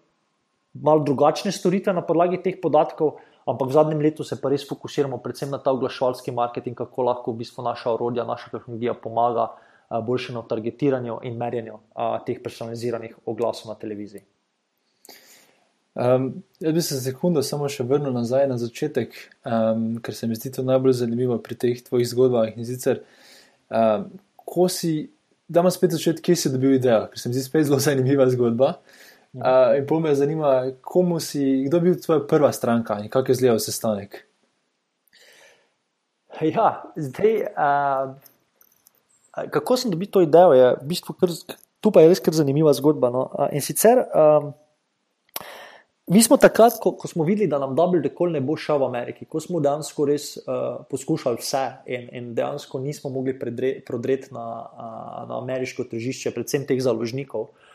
malo drugačne storitve na podlagi teh podatkov, ampak v zadnjem letu se pa res fokusiramo predvsem na ta oglaševalski marketing, kako lahko v bistvu naša orodja, naša tehnologija pomaga uh, boljšemu targetiranju in merjenju uh, teh personaliziranih oglasov na televiziji. Um, jaz bi se sekundo samo še vrnil nazaj na začetek, um, ker se mi zdi to najbolj zanimivo pri teh tvojih zgodbah. In sicer, um, ko si, da imaš spet začeti, kje si dobil idejo, ker se mi zdi spet zelo zanimiva zgodba. Uh, in pol me zanima, komu si, kdo je bil tvoja prva stranka in kako je izgledal sestanek. Ja, zdaj, uh, kako sem dobil to idejo, je v bistvu kar, tu pa je res kar zanimiva zgodba. No? Uh, in sicer. Um, Mi smo takrat, ko, ko smo videli, da nam Double Decol ne bo šel v Ameriki, ko smo dejansko res uh, poskušali vse in, in dejansko nismo mogli prodreti na, uh, na ameriško tržišče, predvsem teh založnikov. Uh,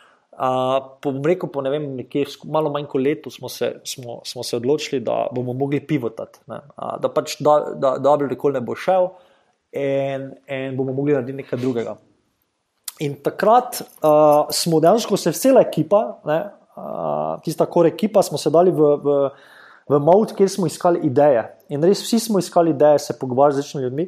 po reku, po ne vem, nekje malo manj kot letu smo se, smo, smo se odločili, da bomo mogli pivotati, uh, da pač da, da Double Decol ne bo šel in, in bomo mogli narediti nekaj drugega. In takrat uh, smo dejansko se vsela ekipa, ne, tista kore ekipa, smo se dali v, v, v Maud, kjer smo iskali ideje. In res vsi smo iskali ideje, se pogovarjali z večjimi ljudmi.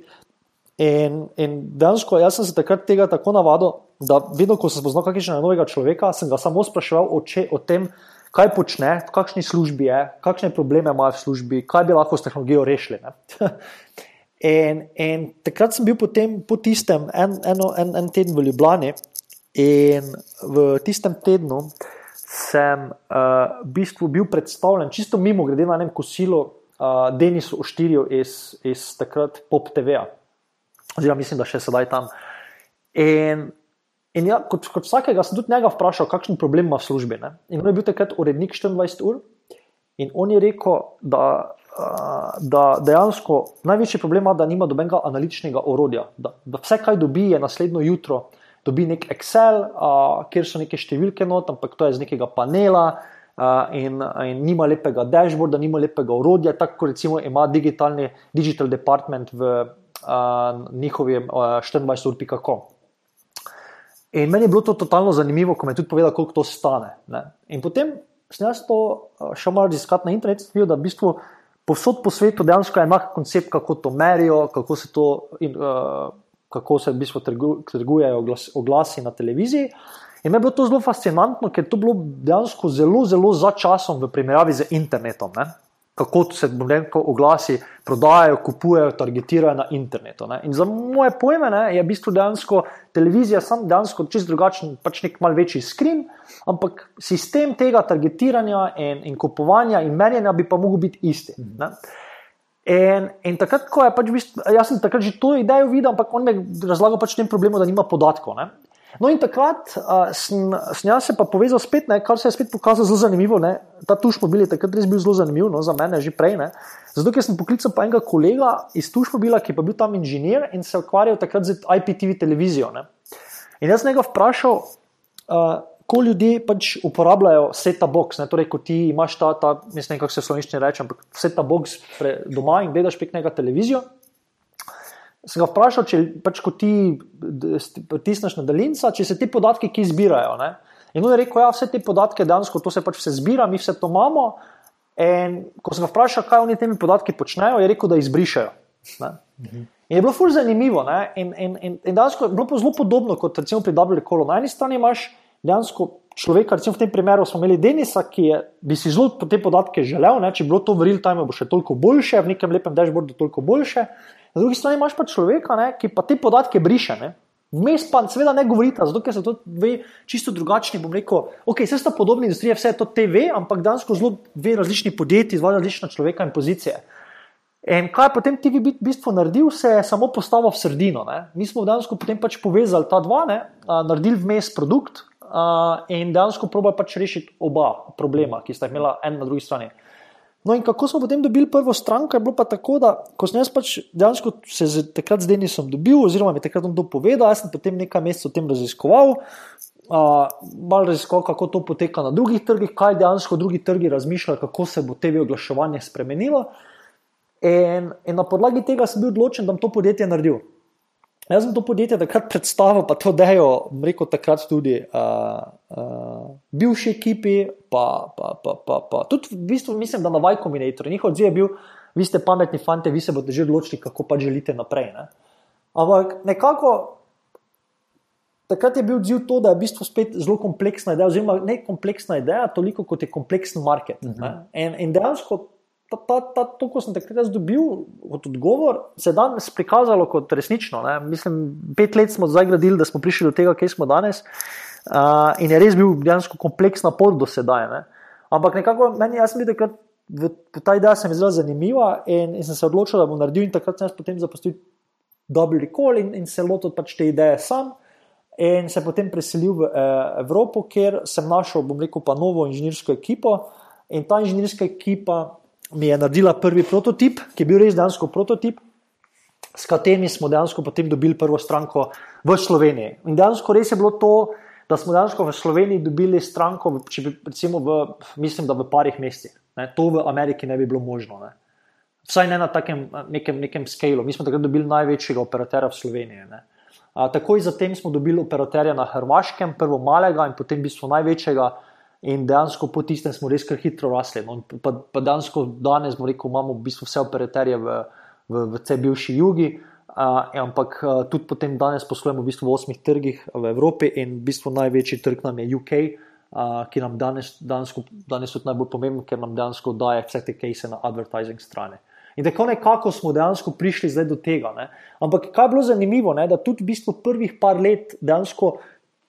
In, in dejansko, jaz sem se takrat tega tako navadil, da vedno, ko sem spoznal kakšnega novega človeka, sem ga samo spraševal o, če, o tem, kaj počne, v kakšni službi je, kakšne probleme ima v službi, kaj bi lahko s tehnologijo rešili. in, in takrat sem bil potem, po tistem en, eno, en, en teden v Ljubljani in v tistem tednu sem uh, v bistvu bil predstavljen, čisto mimo grede na enem kosilu, uh, Denisu Oštirju iz, iz takrat Pop TV-a, oziroma mislim, da še sedaj tam. In, in ja, kot, kot vsakega sem tudi njega vprašal, kakšen problem ima v službi. Ne? In on je bil takrat urednik 24 ur in on je rekel, da. Da dejansko največji problem je, da nima dobenega analitičnega orodja. Da, da vse, kaj dobi, je naslednjo jutro dobi nek Excel, uh, kjer so neke številke not, ampak to je iz nekega panela uh, in, in nima lepega dashboarda, nima lepega urodja, tako kot recimo ima digitalni digital department v uh, njihovem uh, 24.com. In meni je bilo to totalno zanimivo, ko mi je tudi povedal, koliko to stane. Ne? In potem sem jaz to šel malo raziskati na internetu, videl, da v bistvu povsod po svetu dejansko je enak koncept, kako to merijo, kako se to. In, uh, kako se v bistvu trgujejo oglasi na televiziji. In me je bilo to zelo fascinantno, ker to bilo dejansko zelo, zelo za časom v primerjavi z internetom. Ne? Kako se rekel, oglasi prodajajo, kupujejo, targetirajo na internetu. Ne. In za moje pojme ne, je v bistvu dejansko televizija sam dejansko čist drugačen, pač nek mal večji skrin, ampak sistem tega targetiranja in, in kupovanja in merjenja bi pa mogel biti isti. Ne. In, in takrat, ko je pač, jaz sem takrat že to idejo videl, ampak on mi je razlagal pač tem problemu, da nima podatkov. Ne. No, in takrat uh, sem, jaz se pa povezal spet, ne, kar se je spet pokazalo zelo zanimivo. Ne. Ta tuš mobil je takrat res bil zelo zanimiv, no, za mene že prej. Ne. Zato, ker sem poklical pa enega kolega iz tuš mobila, ki pa bil tam inženir in se ukvarjal takrat z IPTV televizijo. Ne. In jaz sem ga vprašal, uh, ko ljudje pač uporabljajo seta box, ne, torej ko ti imaš ta, ta ne vem, kako se v slovenščini reče, ampak seta box doma in gledaš prek njega televizijo sem ga vprašal, če pač, ti pritisneš na daljnca, če se ti podatki ki zbirajo. Ne? In on je rekel, ja, vse te podatke dejansko to se pač vse zbira, mi vse to imamo. In ko sem ga vprašal, kaj oni temi podatki počnejo, je rekel, da izbrišajo. Mhm. In je bilo fulž zanimivo. In, in, in, in dejansko je bilo zelo podobno kot recimo pri WCOL. Na eni strani imaš dejansko človeka, recimo v tem primeru smo imeli Denisa, ki je, bi si zelo te podatke želel, ne? če bi bilo to v real time, bo še toliko boljše, v nekem lepem dashboardu toliko boljše. Na drugi strani imaš pa človeka, ne, ki pa te podatke briše. Ne. Vmes pa seveda ne govorite, zato ker se to ve čisto drugačni. Bom rekel, ok, vse sta podobni industriji, vse to TV, ampak dansko zelo dve različni podjetji, dva različna človeka in pozicije. In kaj je potem TV v bistvu naredil, se je samo postavil v sredino. Ne. Mi smo dejansko potem pač povezali ta dva, ne, naredili vmes produkt a, in dejansko probali pač rešiti oba problema, ki sta jih imela en na drugi strani. No, in kako smo potem dobili prvo stranko, je bilo pa tako, da ko sem jaz pač dejansko se z, takrat z Denisom dobil, oziroma mi je takrat on to povedal, jaz sem potem nekaj mesecev o tem raziskoval, uh, malo raziskoval, kako to poteka na drugih trgih, kaj dejansko drugi trgi razmišljajo, kako se bo TV oglaševanje spremenilo. In, in na podlagi tega sem bil odločen, da bom to podjetje naredil. Jaz sem to podjetje takrat predstavil, pa to dejo, rekel takrat tudi uh, uh, bivši ekipi, pa, pa, pa, pa, pa tudi v bistvu mislim, da na Y Combinator. Njihov odziv je bil, vi ste pametni fanti, vi se boste že odločili, kako pa želite naprej. Ne? Ampak nekako takrat je bil odziv to, da je v bistvu spet zelo kompleksna ideja, oziroma ne kompleksna ideja, toliko kot je kompleksen market. Uh mhm. -huh. in, in dejansko ta, ta, ta, to, ko sem takrat dobil kot odgovor, se je danes prikazalo kot resnično. Ne. Mislim, pet let smo zdaj gradili, da smo prišli do tega, kje smo danes. Uh, in je res bil dejansko kompleksna pot do sedaj. Ne. Ampak nekako meni, jaz sem videl, da je ta ideja zelo zanimiva in, in sem se odločil, da bom naredil. In takrat sem se potem zapustil Double Recall in, in se lotil pač te ideje sam. In se potem preselil v eh, Evropo, kjer sem našel, bom rekel, pa novo inženirsko ekipo. In ta inženirska ekipa mi je naredila prvi prototip, ki je bil res dejansko prototip, s katerim smo dejansko potem dobili prvo stranko v Sloveniji. In dejansko res je bilo to, da smo dejansko v Sloveniji dobili stranko, če bi recimo v, mislim, da v parih mesecih. To v Ameriki ne bi bilo možno. Ne. Vsaj ne na takem nekem, nekem skalu. Mi smo takrat dobili največjega operaterja v Sloveniji. Ne. A, takoj zatem smo dobili operaterja na Hrvaškem, prvo malega in potem v bistvu največjega. In dejansko po tistem smo res kar hitro rasli. No, pa, pa dejansko danes rekel, imamo v bistvu vse operaterje v, v, v tej bivši jugi, uh, ampak uh, tudi potem danes poslujemo v, bistvu v osmih trgih v Evropi in v bistvu največji trg nam je UK, uh, ki nam danes, dansko, danes tudi najbolj pomemben, ker nam dejansko daje vse te case na advertising strani. In tako nekako smo dejansko prišli zdaj do tega. Ne? Ampak kaj je bilo zanimivo, ne? da tudi v bistvu prvih par let dejansko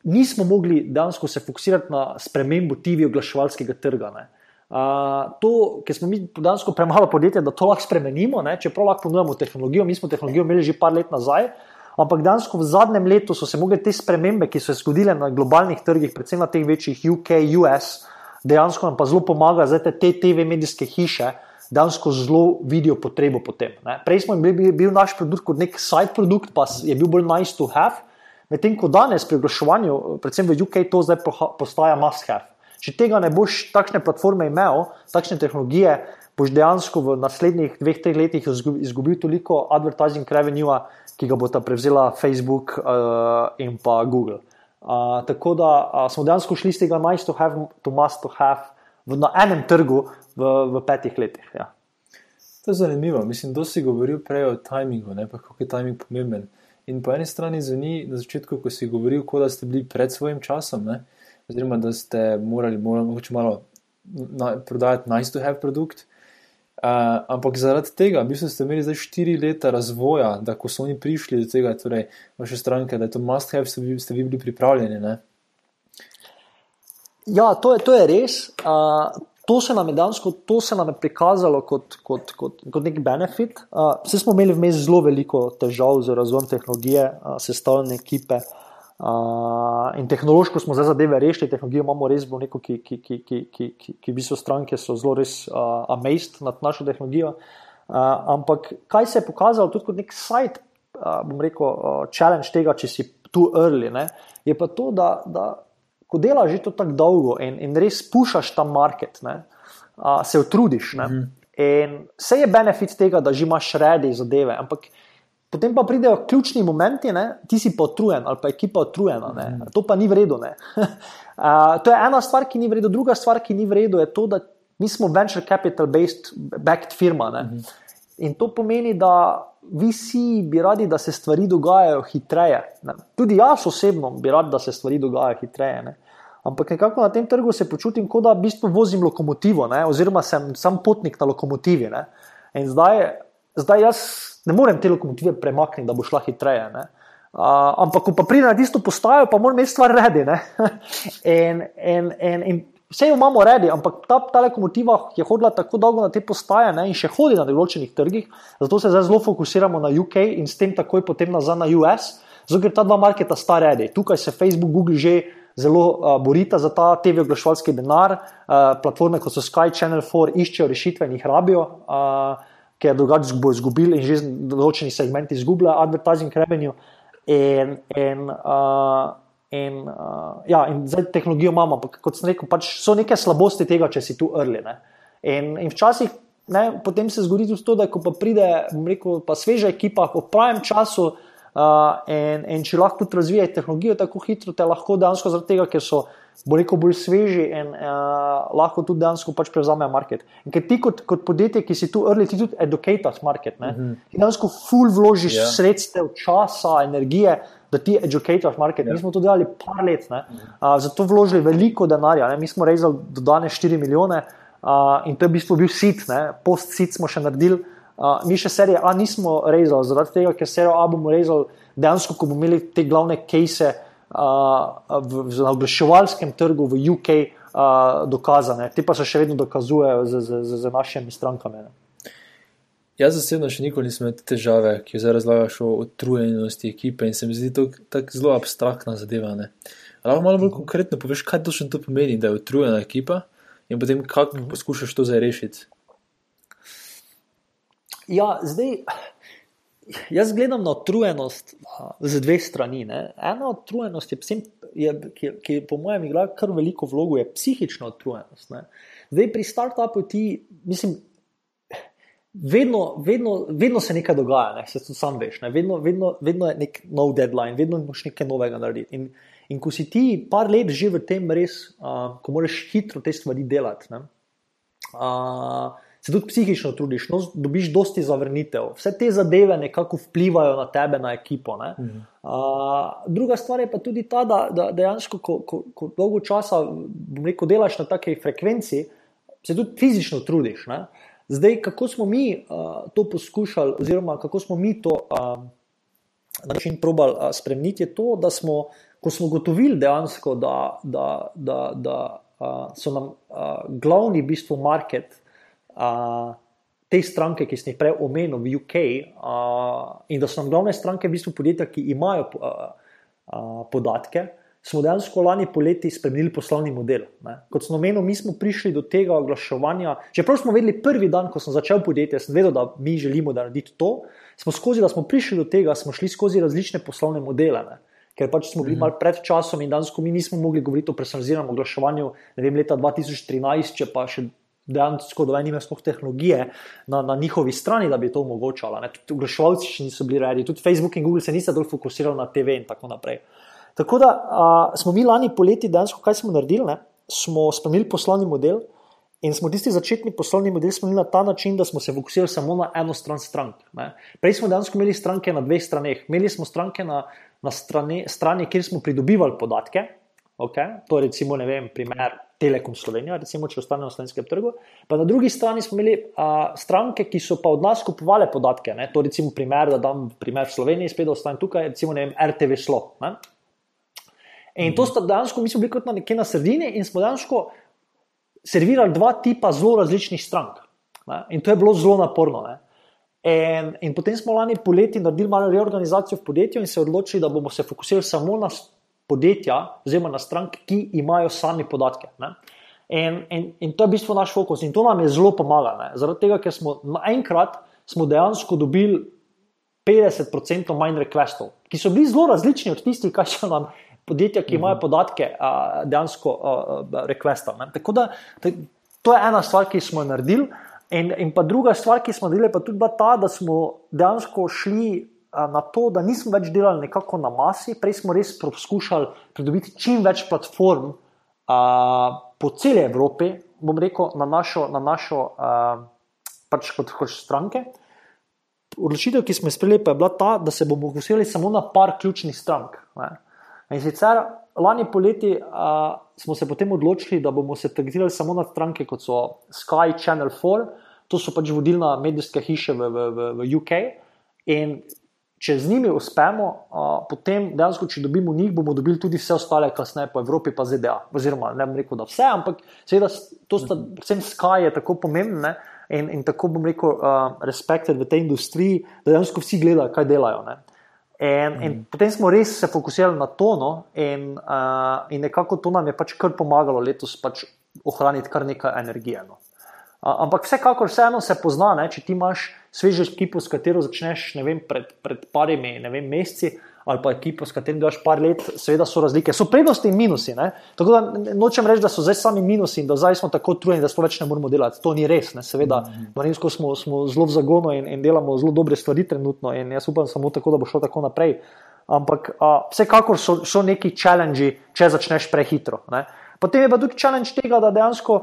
nismo mogli dejansko se fokusirati na spremembo TV oglaševalskega trga. Uh, to, ker smo mi dejansko premalo podjetja, da to lahko spremenimo, ne? čeprav lahko ponujemo tehnologijo, mi smo tehnologijo imeli že par let nazaj. Ampak dejansko v zadnjem letu so se lahko te spremembe, ki so se zgodile na globalnih trgih, predvsem na teh večjih UK, US, dejansko nam pa zelo pomaga, da te TV medijske hiše dejansko zelo vidijo potrebo po tem. Ne? Prej smo bili bil naš produkt kot nek side produkt, pa je bil bolj nice to have. Medtem ko danes pri oglaševanju, predvsem v UK, to zdaj postaja must have. Če tega ne boš takšne platforme imel, takšne tehnologije, boš dejansko v naslednjih dveh, treh letih izgubil toliko advertising revenue, ki ga bo ta prevzela Facebook uh, in pa Google. Uh, tako da uh, smo dejansko šli z tega nice to have to must to have v, na enem trgu v, v petih letih. Ja. To je zanimivo. Mislim, da si govoril prej o timingu, ne pa kako je timing pomemben. In po eni strani zveni na začetku, ko si govoril, kot da ste bili pred svojim časom, ne? oziroma da ste morali morali, malo na, prodajati nice to have produkt. Uh, ampak zaradi tega, v bistvu ste imeli zdaj štiri leta razvoja, da ko so oni prišli do tega, torej vaše stranke, da je to must have, ste vi, ste vi bili pripravljeni. Ne? Ja, to je, to je res. Uh, to se nam je dejansko prikazalo kot, kot, kot, kot nek benefit. Uh, vsi smo imeli vmes zelo veliko težav z razvojem tehnologije, uh, sestavljene ekipe. Uh, in tehnološko smo zdaj zadeve rešili, tehnologijo imamo res v neko, ki, ki, ki, ki, ki, ki, ki v bistvu stranke so zelo res uh, amazed nad našo tehnologijo. Uh, ampak kaj se je pokazalo tudi kot nek side, uh, bom rekel, uh, challenge tega, če si tu early, ne, je pa to, da, da ko delaš že tako dolgo in, in res pušaš ta market, ne, uh, se utrudiš. Ne, mm. In vse je benefit tega, da že imaš redi zadeve, ampak potem pa pridejo ključni momenti, ne, ti si pa utrujen ali pa ekipa utrujena, mm. to pa ni vredno. uh, to je ena stvar, ki ni vredno, druga stvar, ki ni vredno, je to, da mi smo venture capital-based backed firma. Mm. In to pomeni, da vi vsi bi radi, da se stvari dogajajo hitreje. Ne. Tudi jaz osebno bi rad, da se stvari dogajajo hitreje. Ne. Ampak nekako na tem trgu se počutim, kot da v bistvu vozim lokomotivo, ne, oziroma sem sam potnik na lokomotivi. Ne. In zdaj, zdaj jaz ne morem te lokomotive premakniti, da bo šla hitreje. Uh, ampak, ko pa pride na isto postajo, pa moram imeti stvar redi. in, in, in, in vse jo imamo redi, ampak ta, ta lokomotiva je hodila tako dolgo na te postaje ne? in še hodi na določenih trgih, zato se zdaj zelo fokusiramo na UK in s tem takoj potem nazaj na US, zato ker ta dva marketa sta redi. Tukaj se Facebook, Google že zelo uh, borita za ta TV oglaševalski denar, uh, platforme kot so Sky Channel 4 iščejo rešitve in jih rabijo, uh, ker drugače bo izgubil in že določeni segmenti izgublja advertising revenue. In, in, uh, in, uh, ja, in zdaj tehnologijo imamo, ampak kot sem rekel, pač so neke slabosti tega, če si tu. Ne? In, in včasih ne, potem se zgodi tudi to, da ko pa pride rekel, pa sveža ekipa v pravem času. Uh, in, in če lahko tudi razvijajo tehnologijo tako hitro, te lahko dejansko zaradi tega, ker so bolj, bolj sveži in uh, lahko tudi dejansko pač prevzamejo market. In ker ti kot, kot podjetje, ki si tu early, ti tudi educators market, uh mhm. -huh. ti dejansko full vložiš yeah. Ja. sredstev, časa, energije. Da ti educators market, yeah. mi ja. smo to delali par let, uh, zato vložili veliko denarja. Ne? Mi smo rezali do danes 4 milijone uh, in to je v bistvu bil sit, post-sit smo še naredili. Uh, mi še serije A nismo rezali, zaradi tega, ker serijo A bomo rezali dejansko, ko bomo imeli te glavne case uh, v, v oglaševalskem trgu v UK uh, dokazane. Te pa se še vedno dokazujejo z, z, z, z našimi strankami. Ne. Jaz zasebno še nikoli nisem imel težave, ki zdaj razlagaš o utrujenosti ekipe in se mi zdi to tako zelo abstraktna zadeva. Lahko malo bolj konkretno poveš, kaj točno to pomeni, da je utrujena ekipa in potem kako mhm. poskušaš to zdaj rešiti. Ja, zdaj, jaz gledam na utrujenost z dveh strani. Ne. Ena utrujenost, je, je, ki, ki po mojem igra kar veliko vlogo, je psihična utrujenost. Ne. Zdaj, pri startupu ti, mislim. Vedno, vedno, vedno se nekaj dogaja, ne? se tudi sam veš. Vedno, vedno, vedno je nek nov deadline, vedno moš nekaj novega narediti. In, in ko si ti par let že v tem, res, uh, ko moraš hitro te stvari delati, uh, se tudi psihično trudiš, no, dobiš dosti zavrnitev. Vse te zadeve nekako vplivajo na tebe, na ekipo. Mhm. Uh, druga stvar je pa tudi ta, da, da dejansko, ko, ko, ko dolgo časa rekel, delaš na takej frekvenci, se tudi fizično trudiš. Ne? Zdaj, kako smo mi uh, to poskušali, oziroma kako smo mi to uh, na način probali uh, spremeniti, je to, da smo, ko smo gotovili dejansko, da, da, da, da uh, so nam uh, glavni v bistvu market te stranke, ki sem jih prej omenil v UK, uh, in da so nam glavne stranke v bistvu podjetja, ki imajo uh, uh, podatke, smo dejansko lani poleti spremenili poslovni model. Ne. Kot sem omenil, mi smo prišli do tega oglaševanja. Čeprav smo vedeli prvi dan, ko sem začel podjetje, sem vedel, da mi želimo narediti to. Smo skozi, da smo prišli do tega, smo šli skozi različne poslovne modele. Ne. Ker pač smo bili -hmm. malo pred časom in danes, ko mi nismo mogli govoriti o personaliziranem oglaševanju, ne vem, leta 2013, če pa še dejansko da nima sploh tehnologije na, na njihovi strani, da bi to omogočala. Tudi oglaševalci še niso bili redi, tudi Facebook in Google se niso dovolj fokusirali na TV in tako naprej. Tako da a, smo mi lani poleti dejansko kaj smo naredili, ne? smo spremenili poslovni model. In smo tisti začetni poslovni model spremenili na ta način, da smo se fokusirali samo na eno stran strank. Ne. Prej smo dejansko imeli stranke na dveh straneh. Imeli smo stranke na, na strani, strani, kjer smo pridobivali podatke, Okay? To je recimo, ne vem, primer Telekom Slovenija, recimo, če ostane na slovenskem trgu. Pa na drugi strani smo imeli a, stranke, ki so pa od nas kupovali podatke. Ne? To je recimo primer, da dam primer v Sloveniji, spet ostanem tukaj, recimo vem, RTV Slo. Ne? In to sta dejansko, mi smo bili kot na nekje na sredini in smo dejansko servirali dva tipa zelo različnih strank. Ne? In to je bilo zelo naporno. In, in potem smo lani poleti naredili malo reorganizacijo v podjetju in se odločili, da bomo se fokusirali samo na podjetja, oziroma na stranke, ki imajo sami podatke. In, in, in to je v bistvu naš fokus in to nam je zelo pomagalo. Zaradi tega, ker smo naenkrat smo dejansko dobili 50% manj requestov, ki so bili zelo različni od tistih, kaj so nam podjetja, ki imajo mhm. podatke, dejansko requesta. Tako da to je ena stvar, ki smo jo naredili. In, in pa druga stvar, ki smo naredili, pa tudi ta, da smo dejansko šli na to, da nismo več delali nekako na masi, prej smo res poskušali pridobiti čim več platform a, po celi Evropi, bom rekel, na našo, na našo a, pač kot, kot stranke. Odločitev, ki smo jo sprejeli, pa je bila ta, da se bomo fokusirali samo na par ključnih strank. Ne. In sicer lani poleti a, smo se potem odločili, da bomo se targetirali samo na stranke, kot so Sky Channel 4, to so pač vodilna medijska hiša v, v, v, v UK. In če z njimi uspemo, uh, potem dejansko, če dobimo njih, bomo dobili tudi vse ostale, kasneje po Evropi, pa ZDA. Oziroma, ne bom rekel, da vse, ampak seveda, to sta, predvsem Sky je tako pomembne in, in tako bom rekel, uh, respekted v tej industriji, da dejansko vsi gledajo, kaj delajo. Ne? In, in mm. potem smo res se fokusirali na to, no, in, uh, in nekako to nam je pač kar pomagalo letos pač ohraniti kar nekaj energije. No. Ampak vsekakor vseeno se pozna, ne, če ti imaš svežo ekipo, s katero začneš vem, pred, pred parimi vem, meseci, ali pa ekipo, s katero delaš par let, seveda so razlike. So prednosti in minusi. Ne. Tako da nočem reči, da so zdaj sami minusi in da zdaj smo tako utrujeni, da smo več ne moremo delati. To ni res. Ne. Seveda, Marinsko smo, smo zelo v zagonu in, in delamo zelo dobre stvari trenutno in jaz upam samo tako, da bo šlo tako naprej. Ampak a, vsekakor so, so neki challenge, če začneš prehitro. Ne. Potem je pa tudi challenge tega, da dejansko,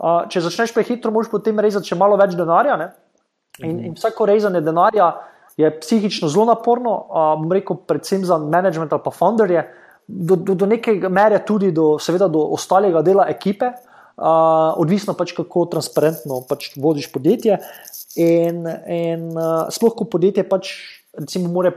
uh, če začneš prehitro, moraš potem rezati še malo več denarja. Ne? In, in vsako rezanje denarja je psihično zelo naporno, uh, bom rekel, predvsem za management ali pa founderje, do, do, do neke mere tudi do, seveda, do ostalega dela ekipe, uh, odvisno pač kako transparentno pač vodiš podjetje. In, in uh, sploh, ko podjetje pač, recimo, more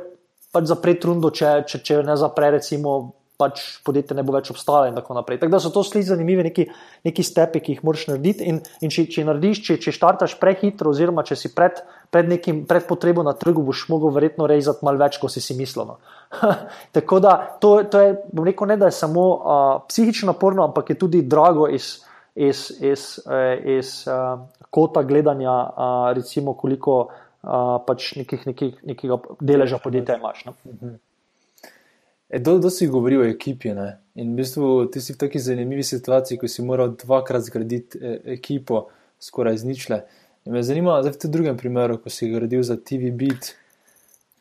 pač zapreti rundo, če, če, če ne zapre, recimo pač podjetje ne bo več obstalo in tako naprej. Tako da so to sliči zanimivi neki, neki stepi, ki jih moraš narediti. In, in če, če narediš, če, če štartaš prehitro, oziroma če si pred, pred nekim pred potrebo na trgu, boš mogel verjetno rezati malo več, kot si si mislil. No. tako da to, to je, bom rekel, ne da je samo uh, psihično naporno, ampak je tudi drago iz, iz, iz, uh, iz uh, kota gledanja, uh, recimo, koliko uh, pač nekih, nekih, nekega deleža podjetja imaš. No. Mhm. Kdo e, si govori o ekipi? Ne? In v bistvu ti si v taki zanimivi situaciji, ko si moral dvakrat zgraditi e ekipo, skoraj izničle. In me zanima, zdaj v tem drugem primeru, ko si gradil za TV Beat,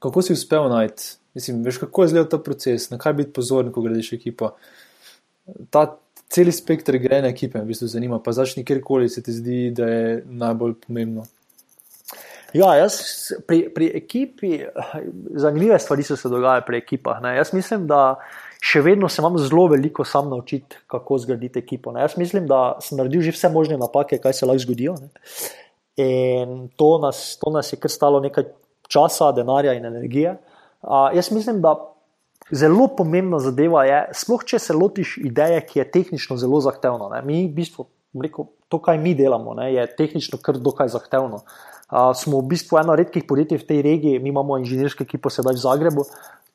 kako si uspel najti? Mislim, veš, kako je izgledal ta proces, na kaj biti pozoren, ko gradiš ekipo. Ta celi spektr grejene ekipe me v bistvu zanima, pa začni kjerkoli se ti zdi, da je najbolj pomembno. Ja, jaz pri, pri ekipi, zanimive stvari so se dogajale pri ekipah. Ne. Jaz mislim, da še vedno se imam zelo veliko sam naučiti, kako zgraditi ekipo. Ne. Jaz mislim, da sem naredil že vse možne napake, kaj se lahko zgodijo. Ne. In to nas, to nas je kar stalo nekaj časa, denarja in energije. Uh, jaz mislim, da zelo pomembna zadeva je, sploh če se lotiš ideje, ki je tehnično zelo zahtevna. Ne. Mi, v bistvu, rekel, to, kaj mi delamo, ne, je tehnično kar dokaj zahtevno. Uh, smo v bistvu eno redkih podjetij v tej regiji, mi imamo inženirske ekipo sedaj v Zagrebu,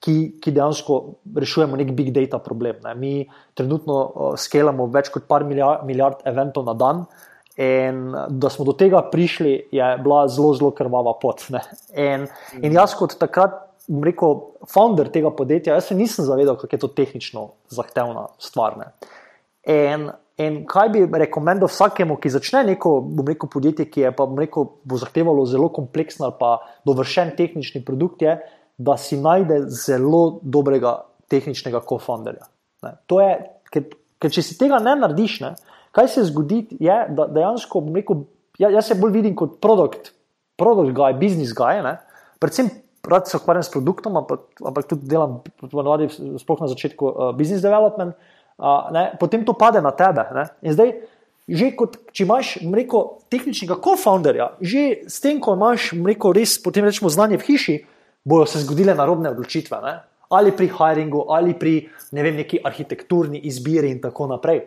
ki, ki dejansko rešujemo nek big data problem. Ne. Mi trenutno uh, skelamo več kot par milijard, milijard eventov na dan. In da smo do tega prišli, je bila zelo, zelo krvava pot. In, in jaz, kot takrat, rekel, founder tega podjetja, jaz se nisem zavedal, kako je to tehnično zahtevna stvar. Ne. In In kaj bi rekomendoval vsakemu, ki začne neko rekel, podjetje, ki je pa rekel, bo zahtevalo zelo kompleksen ali pa dovršen tehnični produkt, je, da si najde zelo dobrega tehničnega co-founderja. Ker, ker če si tega ne narediš, ne, kaj se zgodi, je, da dejansko rekel, ja, jaz se bolj vidim kot produkt, produkt guy, business guy, ne, predvsem. Rad se ukvarjam s produktom, ampak, ampak tudi delam, sploh na začetku, uh, business development. Uh, ne, potem to pade na tebe. Ne? In zdaj, kot če imaš mreko, tehničnega co-founderja, že s tem, ko imaš mreko, res potem rečemo znanje v hiši, bojo se zgodile narobne odločitve. Ne? Ali pri hiringu, ali pri ne vem, neki arhitekturni izbiri, in tako naprej.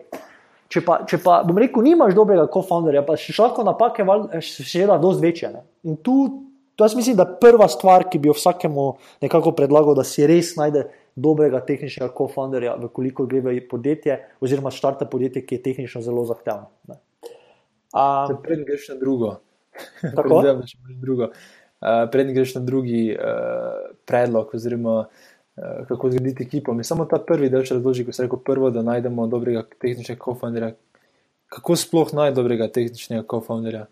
Če pa, če pa bom rekel, nimaš dobrega co-founderja, pa še lahko napake, še vedno, dosti večje. Ne? In tu, to jaz mislim, da je prva stvar, ki bi jo vsakemu nekako predlagal, da si res najde dobrega tehničnega co-founderja, veliko gre v podjetje, oziroma štarte podjetje, ki je tehnično zelo zahtevno. Um, Predtem greš na drugo. Tako da greš na drugo. Uh, Predtem greš na drugi uh, predlog, oziroma uh, kako zgraditi ekipo. Mi samo ta prvi del, če razloži, ko se reko prvo, da najdemo dobrega tehničnega co-founderja. Kako sploh najti dobrega tehničnega co-founderja?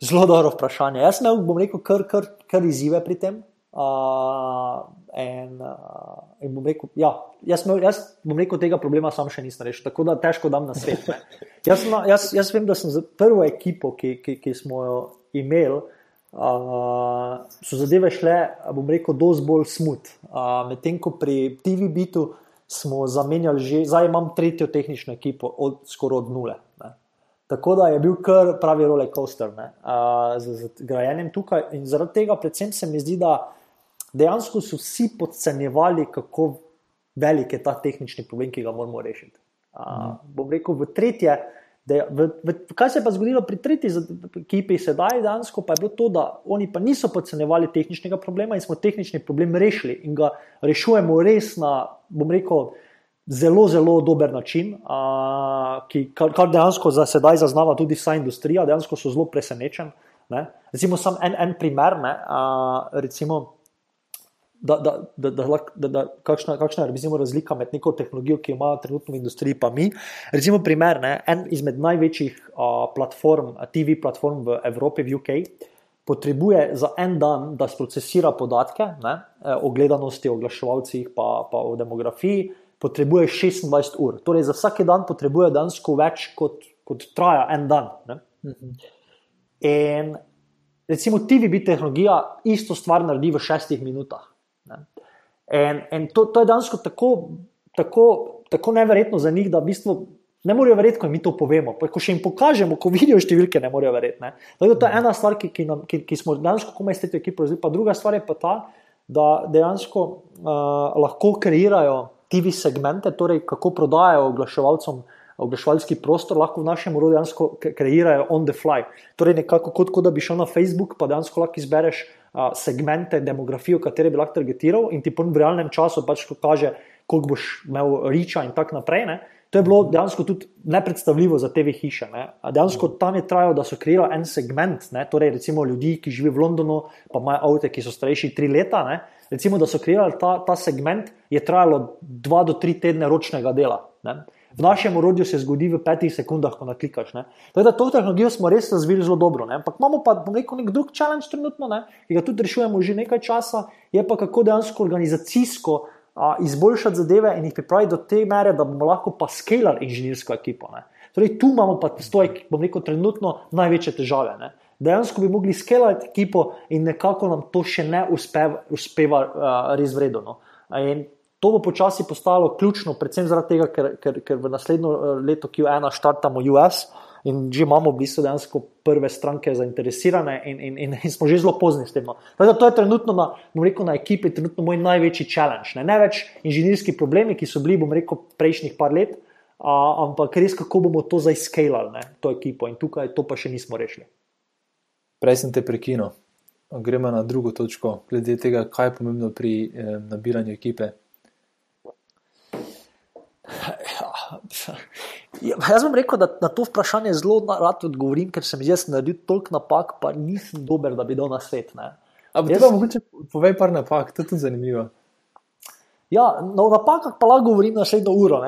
Zelo dobro vprašanje. Jaz sem imel, bom rekel, kar, kar, kar izzive pri tem. Uh, in, uh, in bom rekel, ja, jaz, jaz bom rekel, tega problema sam še nisem rešil, tako da težko dam na svet. Jaz, jaz, jaz vem, da sem za prvo ekipo, ki, ki, ki smo jo imeli, uh, so zadeve šle, bom rekel, dosti bolj smut. Uh, Medtem ko pri TV-bitu smo zamenjali že, zdaj imam tretjo tehnično ekipo, od, skoraj od nule. Ne. Tako da je bil kar pravi roller coaster uh, z, z grajenjem tukaj. In zaradi tega, predvsem se mi zdi, da dejansko so vsi podcenjevali, kako velik je ta tehnični problem, ki ga moramo rešiti. Uh, mm. Bom rekel, v tretje, je, v, v, kaj se je pa zgodilo pri tretji ekipi, sedaj dejansko pa je bilo to, da oni pa niso podcenjevali tehničnega problema in smo tehnični problem rešili in ga rešujemo res na, bom rekel, zelo, zelo dober način, a, ki, kar, kar dejansko za sedaj zaznava tudi vsa industrija, dejansko so zelo presenečeni. Recimo, samo en, en primer, ne, a, recimo, da, da, da, da, da, da, kakšna, kakšna je recimo, razlika med neko tehnologijo, ki jo ima trenutno v industriji, pa mi. Recimo, primer, ne, en izmed največjih a, platform, TV platform v Evropi, v UK. Potrebuje za en dan, da procesira podatke ne, o gledanosti, o oglaševalcih, pa, pa o demografiji, potrebuje 26 ur. Torej, za vsak dan potrebuje dansko več, kot, kot traja en dan. Ne? In recimo, TVB tehnologija isto stvar naredi v šestih minutah. In, in to, to je dansko tako, tako, tako neverjetno za njih, da v bistvu. Ne morejo verjeti, ko mi to povemo. Pa, ko še jim pokažemo, ko vidijo številke, ne morejo verjeti. Ne? To je ena stvar, ki, ki, nam, ki, ki smo dejansko komaj s tem ekipom razvili. Druga stvar je pa ta, da dejansko uh, lahko kreirajo TV segmente, torej kako prodajajo oglaševalcem oglaševalski prostor, lahko v našem urodju dejansko kreirajo on the fly. Torej, nekako kot, kot da bi šel na Facebook, pa dejansko lahko izbereš segmente, demografijo, katero bi lahko targetiral in ti po realnem času pač kaže, koliko boš imel riča in tako naprej. Ne? To je bilo dejansko tudi nepredstavljivo za TV hiše. Ne? Dejansko tam je trajalo, da so kreirali en segment, ne? torej recimo ljudi, ki živijo v Londonu, pa imajo avto, ki so starejši tri leta. Ne? recimo, da so kreirali ta, ta segment, je trajalo dva do tri tedne ročnega dela. Ne? V našem urodju se zgodi v petih sekundah, ko naklikaš. Tako da to tehnologijo smo res razvili zelo dobro. Ne? Ampak imamo pa rekel, nek drug challenge trenutno, ne? ki ga tudi rešujemo že nekaj časa, je pa kako dejansko organizacijsko a, izboljšati zadeve in jih pripraviti do te mere, da bomo lahko pa skalali inženirsko ekipo. Ne? Torej, tu imamo pa stoj, bom rekel, trenutno največje težave. Ne? dejansko bi mogli skelati ekipo in nekako nam to še ne uspeva, uspeva uh, res vredno. No. In to bo počasi postalo ključno, predvsem zaradi tega, ker, ker, ker v naslednjo uh, leto Q1 štartamo US. In že imamo v bistvu dejansko prve stranke zainteresirane, in, in, in, in smo že zelo pozni s tem. No. Da, to je trenutno na, rekel, na ekipi, trenutno moj največji challenge. Ne, ne več inženirski problemi, ki so bili, bom rekel, prejšnjih par let, a, ampak res kako bomo to zdaj skalali, to ekipo. In tukaj to pa še nismo rešili. Prej sem te prekinil. Gremo na drugo točko, glede tega, kaj je pomembno pri eh, nabiranju ekipe. Ja, jaz bom rekel, da na to vprašanje zelo rad odgovorim, ker sem jaz naredil toliko napak, pa nisem dober, da bi dal na svet. Ampak jaz... mogoče povej par napak, to je tudi zanimivo. Ja, no, napakah pa lahko govorim naslednjo uro.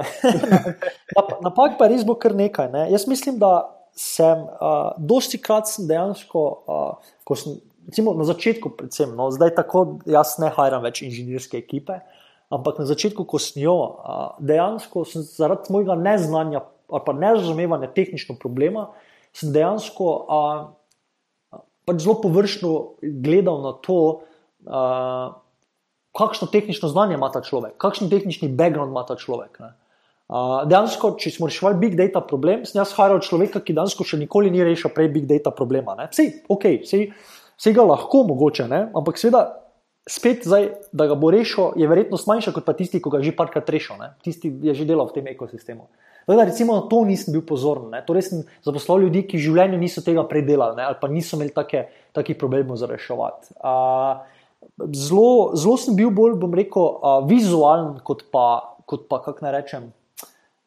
napak pa je res bo kar nekaj. Ne? Jaz mislim, da sem uh, dosti krat dejansko, uh, ko sem recimo, na začetku, predvsem, no, zdaj tako, jaz ne hajram več inženirske ekipe, ampak na začetku, ko sem jo, uh, dejansko sem zaradi mojega neznanja ali pa nerazumevanja tehničnega problema, sem dejansko uh, pač zelo površno gledal na to. Uh, Kakšno tehnično znanje ima ta človek, kakšen tehnični background ima ta človek. Ne? Uh, dejansko, če smo rešili big data problem, sem jaz hajal človeka, ki dejansko še nikoli ni rešil prej big data problema. Vse, ok, vse ga lahko mogoče, ne? ampak seveda, spet, zdaj, da ga bo rešil, je verjetnost manjša kot pa tisti, ki ga že parkrat rešil, ne? tisti je že delal v tem ekosistemu. Da, recimo, na to nisem bil pozoren. Torej, sem zaposlil ljudi, ki v življenju niso tega predelali ali pa niso imeli take, takih problemov za reševati. Uh, zelo, zelo sem bil bolj, bom rekel, uh, vizualen, kot pa, kot pa kako naj rečem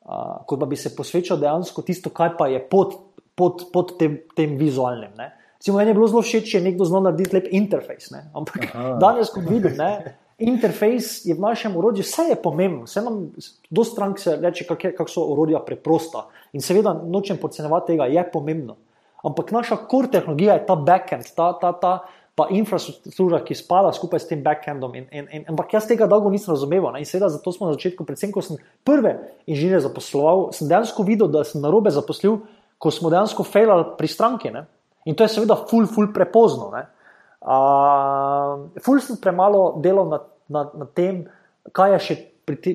uh, kot pa bi se posvečal dejansko tisto, kaj pa je pod, pod, pod tem, tem vizualnim. Ne. Recimo, meni je bilo zelo všeč, če nekdo zna narediti lep interfejs. Ampak Aha. danes, ko vidim, ne, interfejs je v našem urodju, vse je pomembno. Vse nam, do strank se reče, kako kak so urodja preprosta. In seveda, nočem podcenevati tega, je pomembno. Ampak naša core tehnologija je ta backend, ta, ta, ta, pa infrastruktura, ki spada skupaj s tem backendom. In, in, in, ampak jaz tega dolgo nisem razumel. Ne? In seveda, zato smo na začetku, predvsem, ko sem prve inženirje zaposloval, sem dejansko videl, da sem na robe zaposlil, ko smo dejansko failali pri stranki. Ne? In to je seveda ful, ful prepozno. Uh, ful sem premalo delal na, na, na tem, kaj je, še,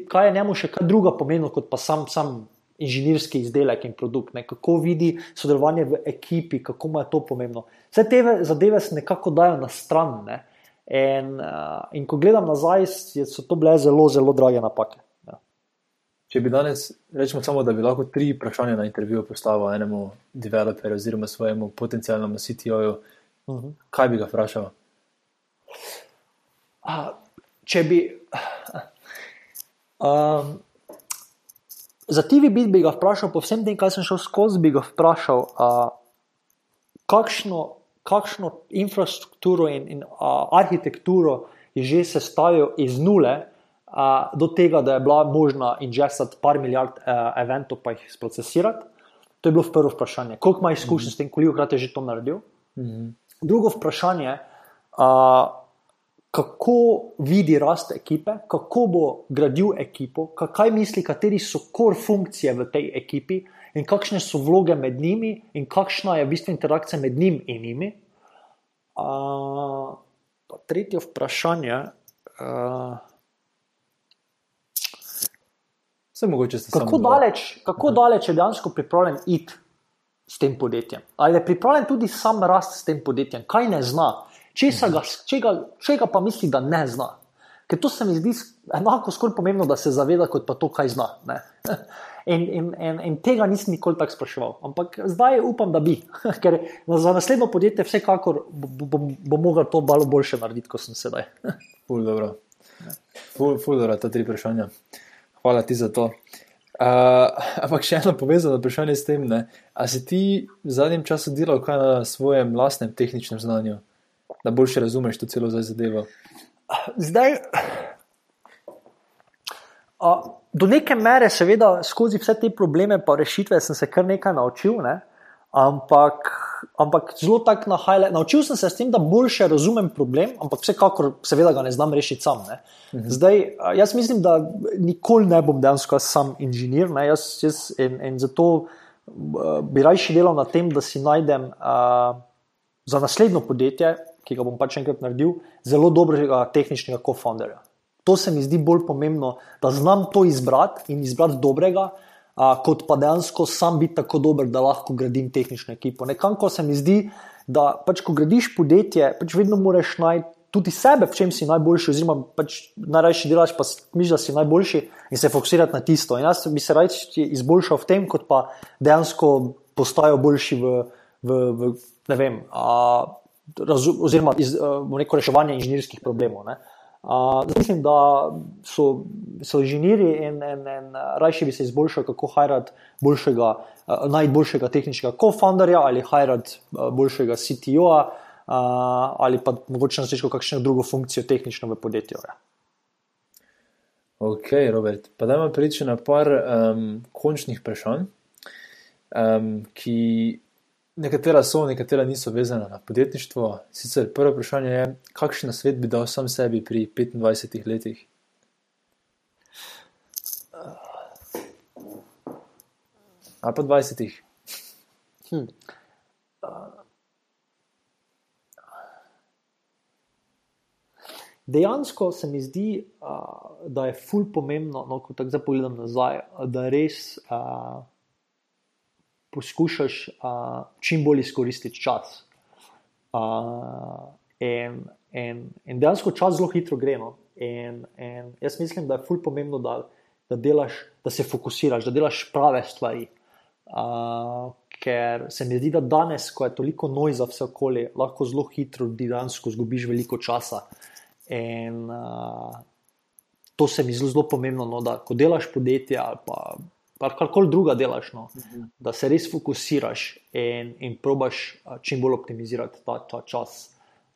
kaj je njemu še kaj druga pomenilo, kot pa sam, sam inženirski izdelek in produkt, ne, kako vidi sodelovanje v ekipi, kako mu je to pomembno. Vse te zadeve se nekako dajo na stran. Ne, in, uh, in ko gledam nazaj, so to bile zelo, zelo drage napake. Ja. Če bi danes, rečemo samo, da bi lahko tri vprašanja na intervjuju postavil enemu developerju oziroma svojemu potencialnemu CTO-ju, uh mhm. -huh. kaj bi ga vprašal? Uh, če bi. Um, za TV bit bi ga vprašal, po vsem tem, kaj sem šel skozi, bi ga vprašal, uh, kakšno, kakšno infrastrukturo in, in uh, arhitekturo je že sestavil iz nule. Uh, do tega, da je bila možna injekcija par milijard uh, eventov, pa jih procesirati. To je bilo prvo vprašanje. Koliko ima izkušenj mm -hmm. s tem, koliko krat je že to naredil? Mm -hmm. Drugo vprašanje, uh, kako vidi rast ekipe, kako bo gradil ekipo, kaj misli, kateri so kor funkcije v tej ekipi in kakšne so vloge med njimi in kakšna je v bistvu interakcija med njim in njimi. Uh, tretje vprašanje. Uh, Mogoče, kako, daleč, kako daleč je dejansko pripravljen iti s tem podjetjem? Ali je pripravljen tudi sam rast s tem podjetjem? Kaj ne zna? česa ga, čega, čega pa misli, da ne zna. Ker to se mi zdi enako skoraj pomembno, da se zaveda, kot pa to, kaj zna. In, in, in, in tega nisem nikoli tako spraševal. Ampak zdaj upam, da bi. Ker za naslednjo podjetje vsekakor bo, bo, bo mogel to malo boljše narediti, kot sem sedaj. Ful, dobro. Ful, ful, dobro, ta tri vprašanja. Hvala ti za to. Uh, ampak še eno povezano vprašanje s tem, ali si ti v zadnjem času delal kaj na svojem lastnem tehničnem znanju? da boljše razumeš to celo zadevo. Zdaj, a, do neke mere, seveda, skozi vse te probleme in rešitve sem se kar nekaj naučil, ne? ampak, ampak zelo tako na hajle. Naučil sem se s tem, da boljše razumem problem, ampak vsekakor, seveda, ga ne znam rešiti sam. Ne? Mhm. Zdaj, jaz mislim, da nikoli ne bom dejansko sam inženir, jaz, jaz, in, in zato bi rajši delal na tem, da si najdem. Uh, Za naslednjo podjetje, ki ga bom pač enkrat naredil, zelo dobrega tehničnega co-founderja. To se mi zdi bolj pomembno, da znam to izbrati in izbrati dobrega, a, kot pa dejansko sam biti tako dober, da lahko gradim tehnično ekipo. Nekako se mi zdi, da pač, ko gradiš podjetje, pač vedno moraš najti tudi sebe, v čem si najboljši, oziroma pač najrajši delaš, pa misliš, da si najboljši in se fokusirati na tisto. In jaz bi se raje izboljšal v tem, kot pa dejansko postajajo boljši v, v, v ne vem. A, oziroma iz, uh, neko reševanje inženirskih problemov. Uh, mislim, da so, so inženirji in, in, in rajši bi se izboljšali, kako boljšega, uh, najboljšega tehničnega co-founderja ali hajrati uh, boljšega CTO-ja uh, ali pa mogoče na svetu kakšno drugo funkcijo tehnično v podjetju. Ja. Ok, Robert, pa da imamo priče na par um, končnih vprašanj, um, ki Nekatera so, nekatera niso vezana na podjetništvo. Sicer prvo vprašanje je, kakšen svet bi dal sam sebi pri 25 letih? Ali pa 20. Hm. dejansko se mi zdi, da je ful pomembno, no, ko tako pogledam nazaj, da res uh, poskušaš uh, čim bolj izkoristiti čas. Uh, in, in, in dejansko čas zelo hitro gre. No. In, in jaz mislim, da je ful pomembno, da, da, delaš, da se fokusiraš, da delaš prave stvari. Uh, ker se mi zdi, da danes, ko je toliko noj za vse okolje, lahko zelo hitro dejansko zgubiš veliko časa. In uh, to se mi zdi zelo pomembno, no, da ko delaš podjetje ali pa, pa karkoli druga delaš, no, mhm. da se res fokusiraš in, in probaš čim bolj optimizirati ta, ta čas.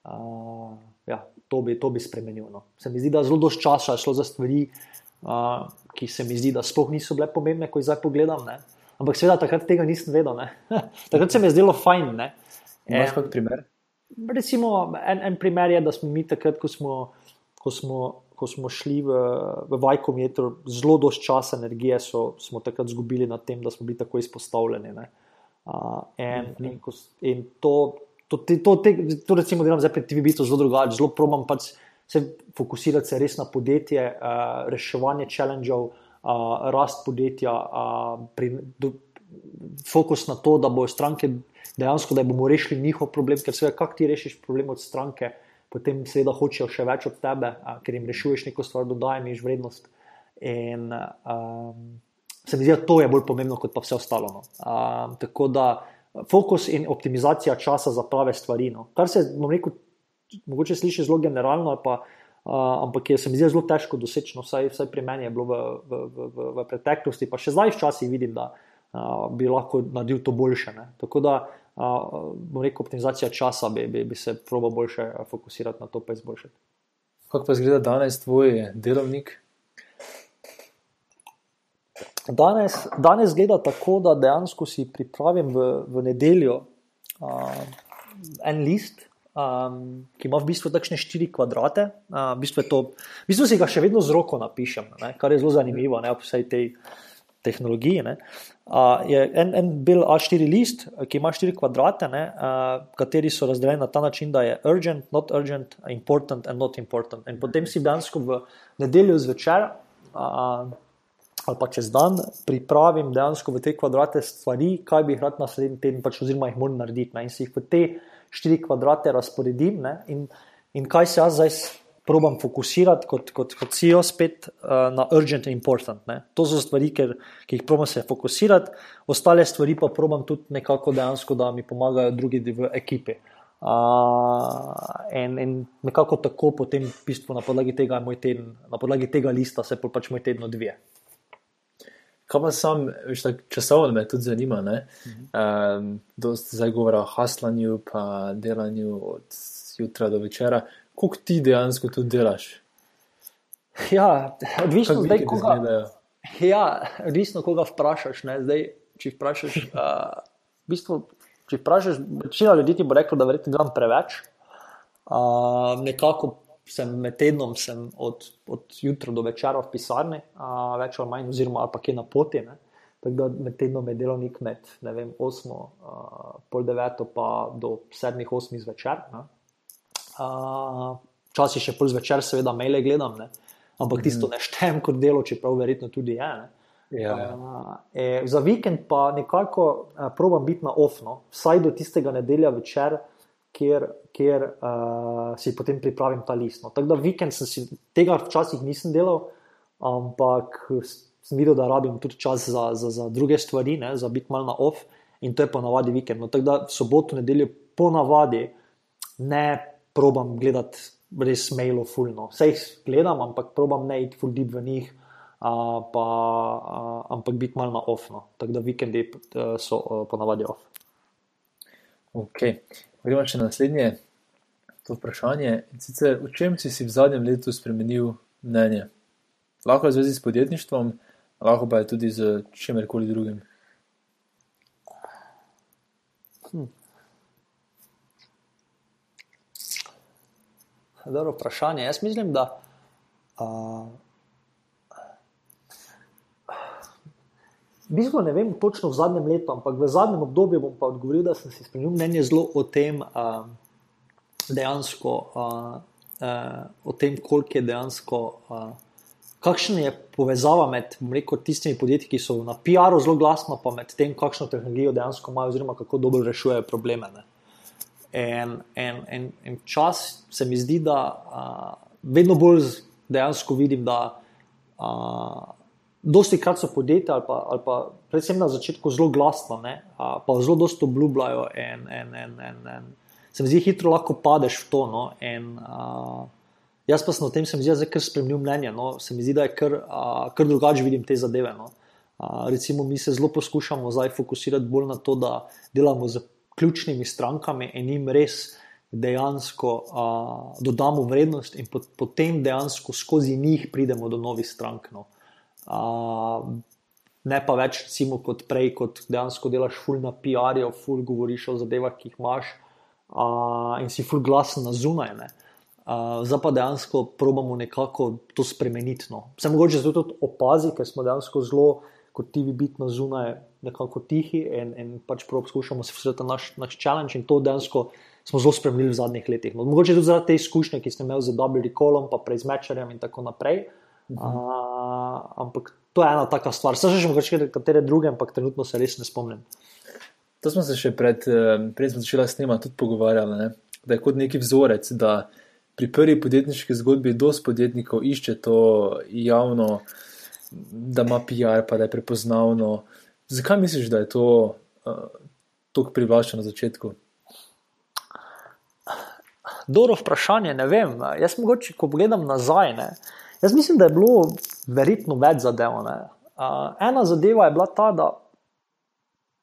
Uh, ja, to, bi, to bi spremenil. No. Se mi zdi, da zelo dož časa je šlo za stvari, uh, ki se mi zdi, da sploh niso bile pomembne, ko jih zdaj pogledam. Ne. Ampak seveda takrat tega nisem vedel. takrat se mi je zdelo fajn. Imaš kot primer? Recimo, en, en primer je, da smo mi takrat, ko smo, ko smo, ko smo šli v, v Vajkometer, zelo dož časa, energije so, smo takrat izgubili na tem, da smo bili tako izpostavljeni. Uh, in, mm -hmm. in, ko, in to, to, to, to, to, to, recimo, delam zdaj pri TV-bitu zelo drugače, zelo probam pač se fokusirati se res na podjetje, uh, reševanje challenge-ov, uh, rast podjetja, uh, pri, do, fokus na to, da bodo stranke dejansko, da bomo rešili njihov problem, ker seveda, kako ti rešiš problem od stranke, potem seveda hočejo še več od tebe, ker jim rešuješ neko stvar, dodaješ vrednost. In um, se mi zdi, da to je bolj pomembno kot pa vse ostalo. No. Um, tako da fokus in optimizacija časa za prave stvari. No. Kar se, bom rekel, mogoče sliši zelo generalno, pa, uh, ampak je se mi zdi zelo težko doseči, no, vsaj, vsaj pri meni je bilo v, v, v, v, v preteklosti, pa še zdaj včasih vidim, da uh, bi lahko naredil to boljše. Ne. Tako da bom rekel, optimizacija časa, bi, bi, bi se probo boljše fokusirati na to, pa izboljšati. Kako pa izgleda danes tvoj delovnik? Danes, danes gleda tako, da dejansko si pripravim v, v nedeljo uh, en list, um, ki ima v bistvu takšne štiri kvadrate. Uh, v, bistvu to, v bistvu si ga še vedno z roko napišem, ne, kar je zelo zanimivo, ne, ob vsej tej tehnologiji. Ne. Uh, je en, en bel A4 list, ki ima štiri kvadrate, ne, uh, kateri so razdeljeni na ta način, da je urgent, not urgent, important and not important. In potem si dejansko v nedeljo zvečer uh, ali pa čez dan pripravim dejansko v te kvadrate stvari, kaj bi jih rad naslednji teden, pač, oziroma jih moram narediti. Ne, in si jih v te štiri kvadrate razporedim. Ne, in, in kaj se jaz zdaj probam fokusirati kot, kot, kot CEO spet uh, na urgent in important. Ne. To so stvari, ker, ki jih probam se fokusirati, ostale stvari pa probam tudi nekako dejansko, da mi pomagajo drugi v ekipi. Uh, in, in nekako tako potem, v bistvu, na podlagi tega, teden, na podlagi tega lista, se pač moj teden odvija. Kaj pa sam, veš, tako časovno me tudi zanima. Um, dosti zdaj govora o haslanju, pa delanju od jutra do večera koliko ti dejansko tu delaš? Ja, odvisno zdaj, koga, ja, odvisno, koga vprašaš. Zdaj, če vprašaš, uh, v bistvu, če vprašaš, večina ljudi ti bo rekla, da verjetno delam preveč. Uh, nekako sem med tednom sem od, od jutra do večera v pisarni, uh, več ali manj, oziroma pa kje na poti. Ne. Tako da med tednom je delovnik med vem, 8, uh, pol 9 pa do 7, 8 zvečer. Ne včasih še pol zvečer, seveda, maile gledam, ne? ampak tisto mhm. ne štem kot delo, čeprav verjetno tudi je. Ja, ja. Uh, e, za vikend pa nekako uh, probujem biti na ofno, vsaj do tistega nedelja večer, kjer, kjer uh, si potem pripravim ta list. No. Tako da vikend sem si tega včasih nisem delal, ampak sem videl, da rabim tudi čas za, za, za druge stvari, ne, za biti mal na off in to je pa navadi vikend. No. Tako da soboto, nedeljo po navadi ne probam gledati res mailov, fulno. Vse jih gledam, ampak probam ne iti full deep v njih, a, pa, a, ampak biti malo na off. No. Tako da vikendi so a, ponavadi off. Ok, gremo še na naslednje. To vprašanje je, sicer, v čem si, si v zadnjem letu spremenil mnenje? Lahko v zvezi s podjetništvom, lahko pa je tudi z čemerkoli drugim. Hm. Dobro vprašanje. Jaz mislim, da. Uh, V bistvu ne vem točno v zadnjem letu, ampak v zadnjem obdobju bom pa odgovoril, da sem si spremenil mnenje zelo o tem, uh, dejansko, uh, uh, o tem, koliko je dejansko. Uh, Kakšna je povezava med rekel, tistimi podjetji, ki so na PR-u zelo glasni, pa med tem, kakšno tehnologijo dejansko imajo, oziroma kako dobro rešujejo probleme. In, in, in, in čas se mi zdi, da uh, vedno bolj dejansko vidim, da uh, dosti krat so podjetja, ali pa, ali pa predvsem na začetku zelo glasna, ne, uh, pa zelo dosto obljubljajo. In, in, in, in, in, se mi zdi, hitro lahko padeš v to. No, in, uh, jaz pa sem o tem, se mi zdi, da je kar spremljiv mnenje. No, se mi zdi, da je kar, uh, kar drugače vidim te zadeve. No. Uh, recimo, mi se zelo poskušamo zdaj fokusirati bolj na to, da delamo z ključnimi strankami in jim res dejansko uh, dodamo vrednost, in pot, potem dejansko skozi njih pridemo do novih strank. No. Uh, ne pa več, recimo, kot prej, kot dejansko delaš ful na PR-ju, ful govoriš o zadevah, ki jih imaš uh, in si ful glasen na zunaj. Uh, zdaj pa dejansko probamo nekako to spremeniti. No. Se mogoče zato tudi opazi, ker smo dejansko zelo, kot ti, biti na zunaj, nekako tihi in, in pač poskušamo se vsreti na naš, naš challenge in to dejansko smo zelo spremljali v zadnjih letih. No, mogoče tudi zaradi te izkušnje, ki ste imeli z Double Recallom, pa prej z Mečerjem in tako naprej. Uh -huh. uh, ampak to je ena taka stvar. Saj že mogoče katere druge, ampak trenutno se res ne spomnim. To smo se še pred, eh, pred smo začeli snemati, tudi pogovarjali, ne? da je kot neki vzorec, da pri prvi podjetniški zgodbi dosti podjetnikov išče to javno, da ima PR, pa da je prepoznavno. Zakaj misliš, da je to uh, tako privlačno na začetku? Dobro vprašanje, ne vem. Jaz mogoče, ko pogledam nazaj, ne, jaz mislim, da je bilo verjetno več zadev. Uh, ena zadeva je bila ta, da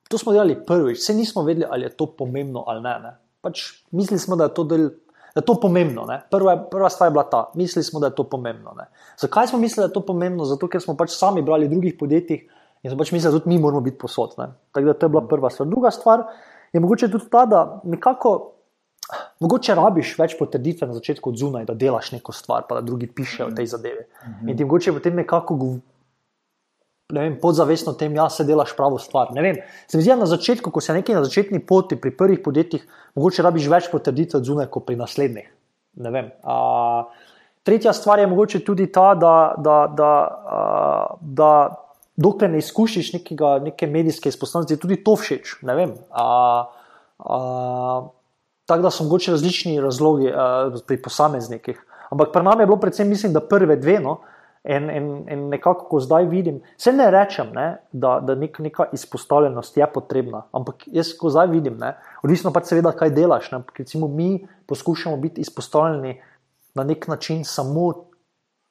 to smo delali prvič, vse nismo vedeli, ali je to pomembno ali ne. ne. Pač mislili smo, da je to, del, da je to pomembno. Prva, prva stvar je bila ta, mislili smo, da je to pomembno. Ne. Zakaj smo mislili, da je to pomembno? Zato, ker smo pač sami brali drugih podjetij in smo pač mislili, da tudi mi moramo biti posod. Tako da to je bila prva stvar. Druga stvar je mogoče tudi ta, da nekako. Mogoče rabiš več potrditve na začetku od zunaj, da delaš neko stvar, pa da drugi pišejo o tej zadevi. Mhm. -huh. In ti mogoče potem nekako vem, podzavestno tem, ja, se delaš pravo stvar. Se mi zdi, na začetku, ko si nekaj na začetni poti, pri prvih podjetjih, mogoče rabiš več potrditev od zunaj, kot pri naslednjih. A, tretja stvar je mogoče tudi ta, da, da, da, a, da dokler ne izkušiš nekega, neke medijske izpostavljenosti, tudi to všeč. Tako da so mogoče različni razlogi uh, pri posameznikih. Ampak pri nami je bilo predvsem, mislim, da prve dve. No, in, in, in nekako, ko zdaj vidim, se ne rečem, ne, da, da nek, neka izpostavljenost je potrebna. Ampak jaz, ko zdaj vidim, ne, odvisno pa seveda, kaj delaš. Ne, recimo, mi poskušamo biti izpostavljeni na nek način samo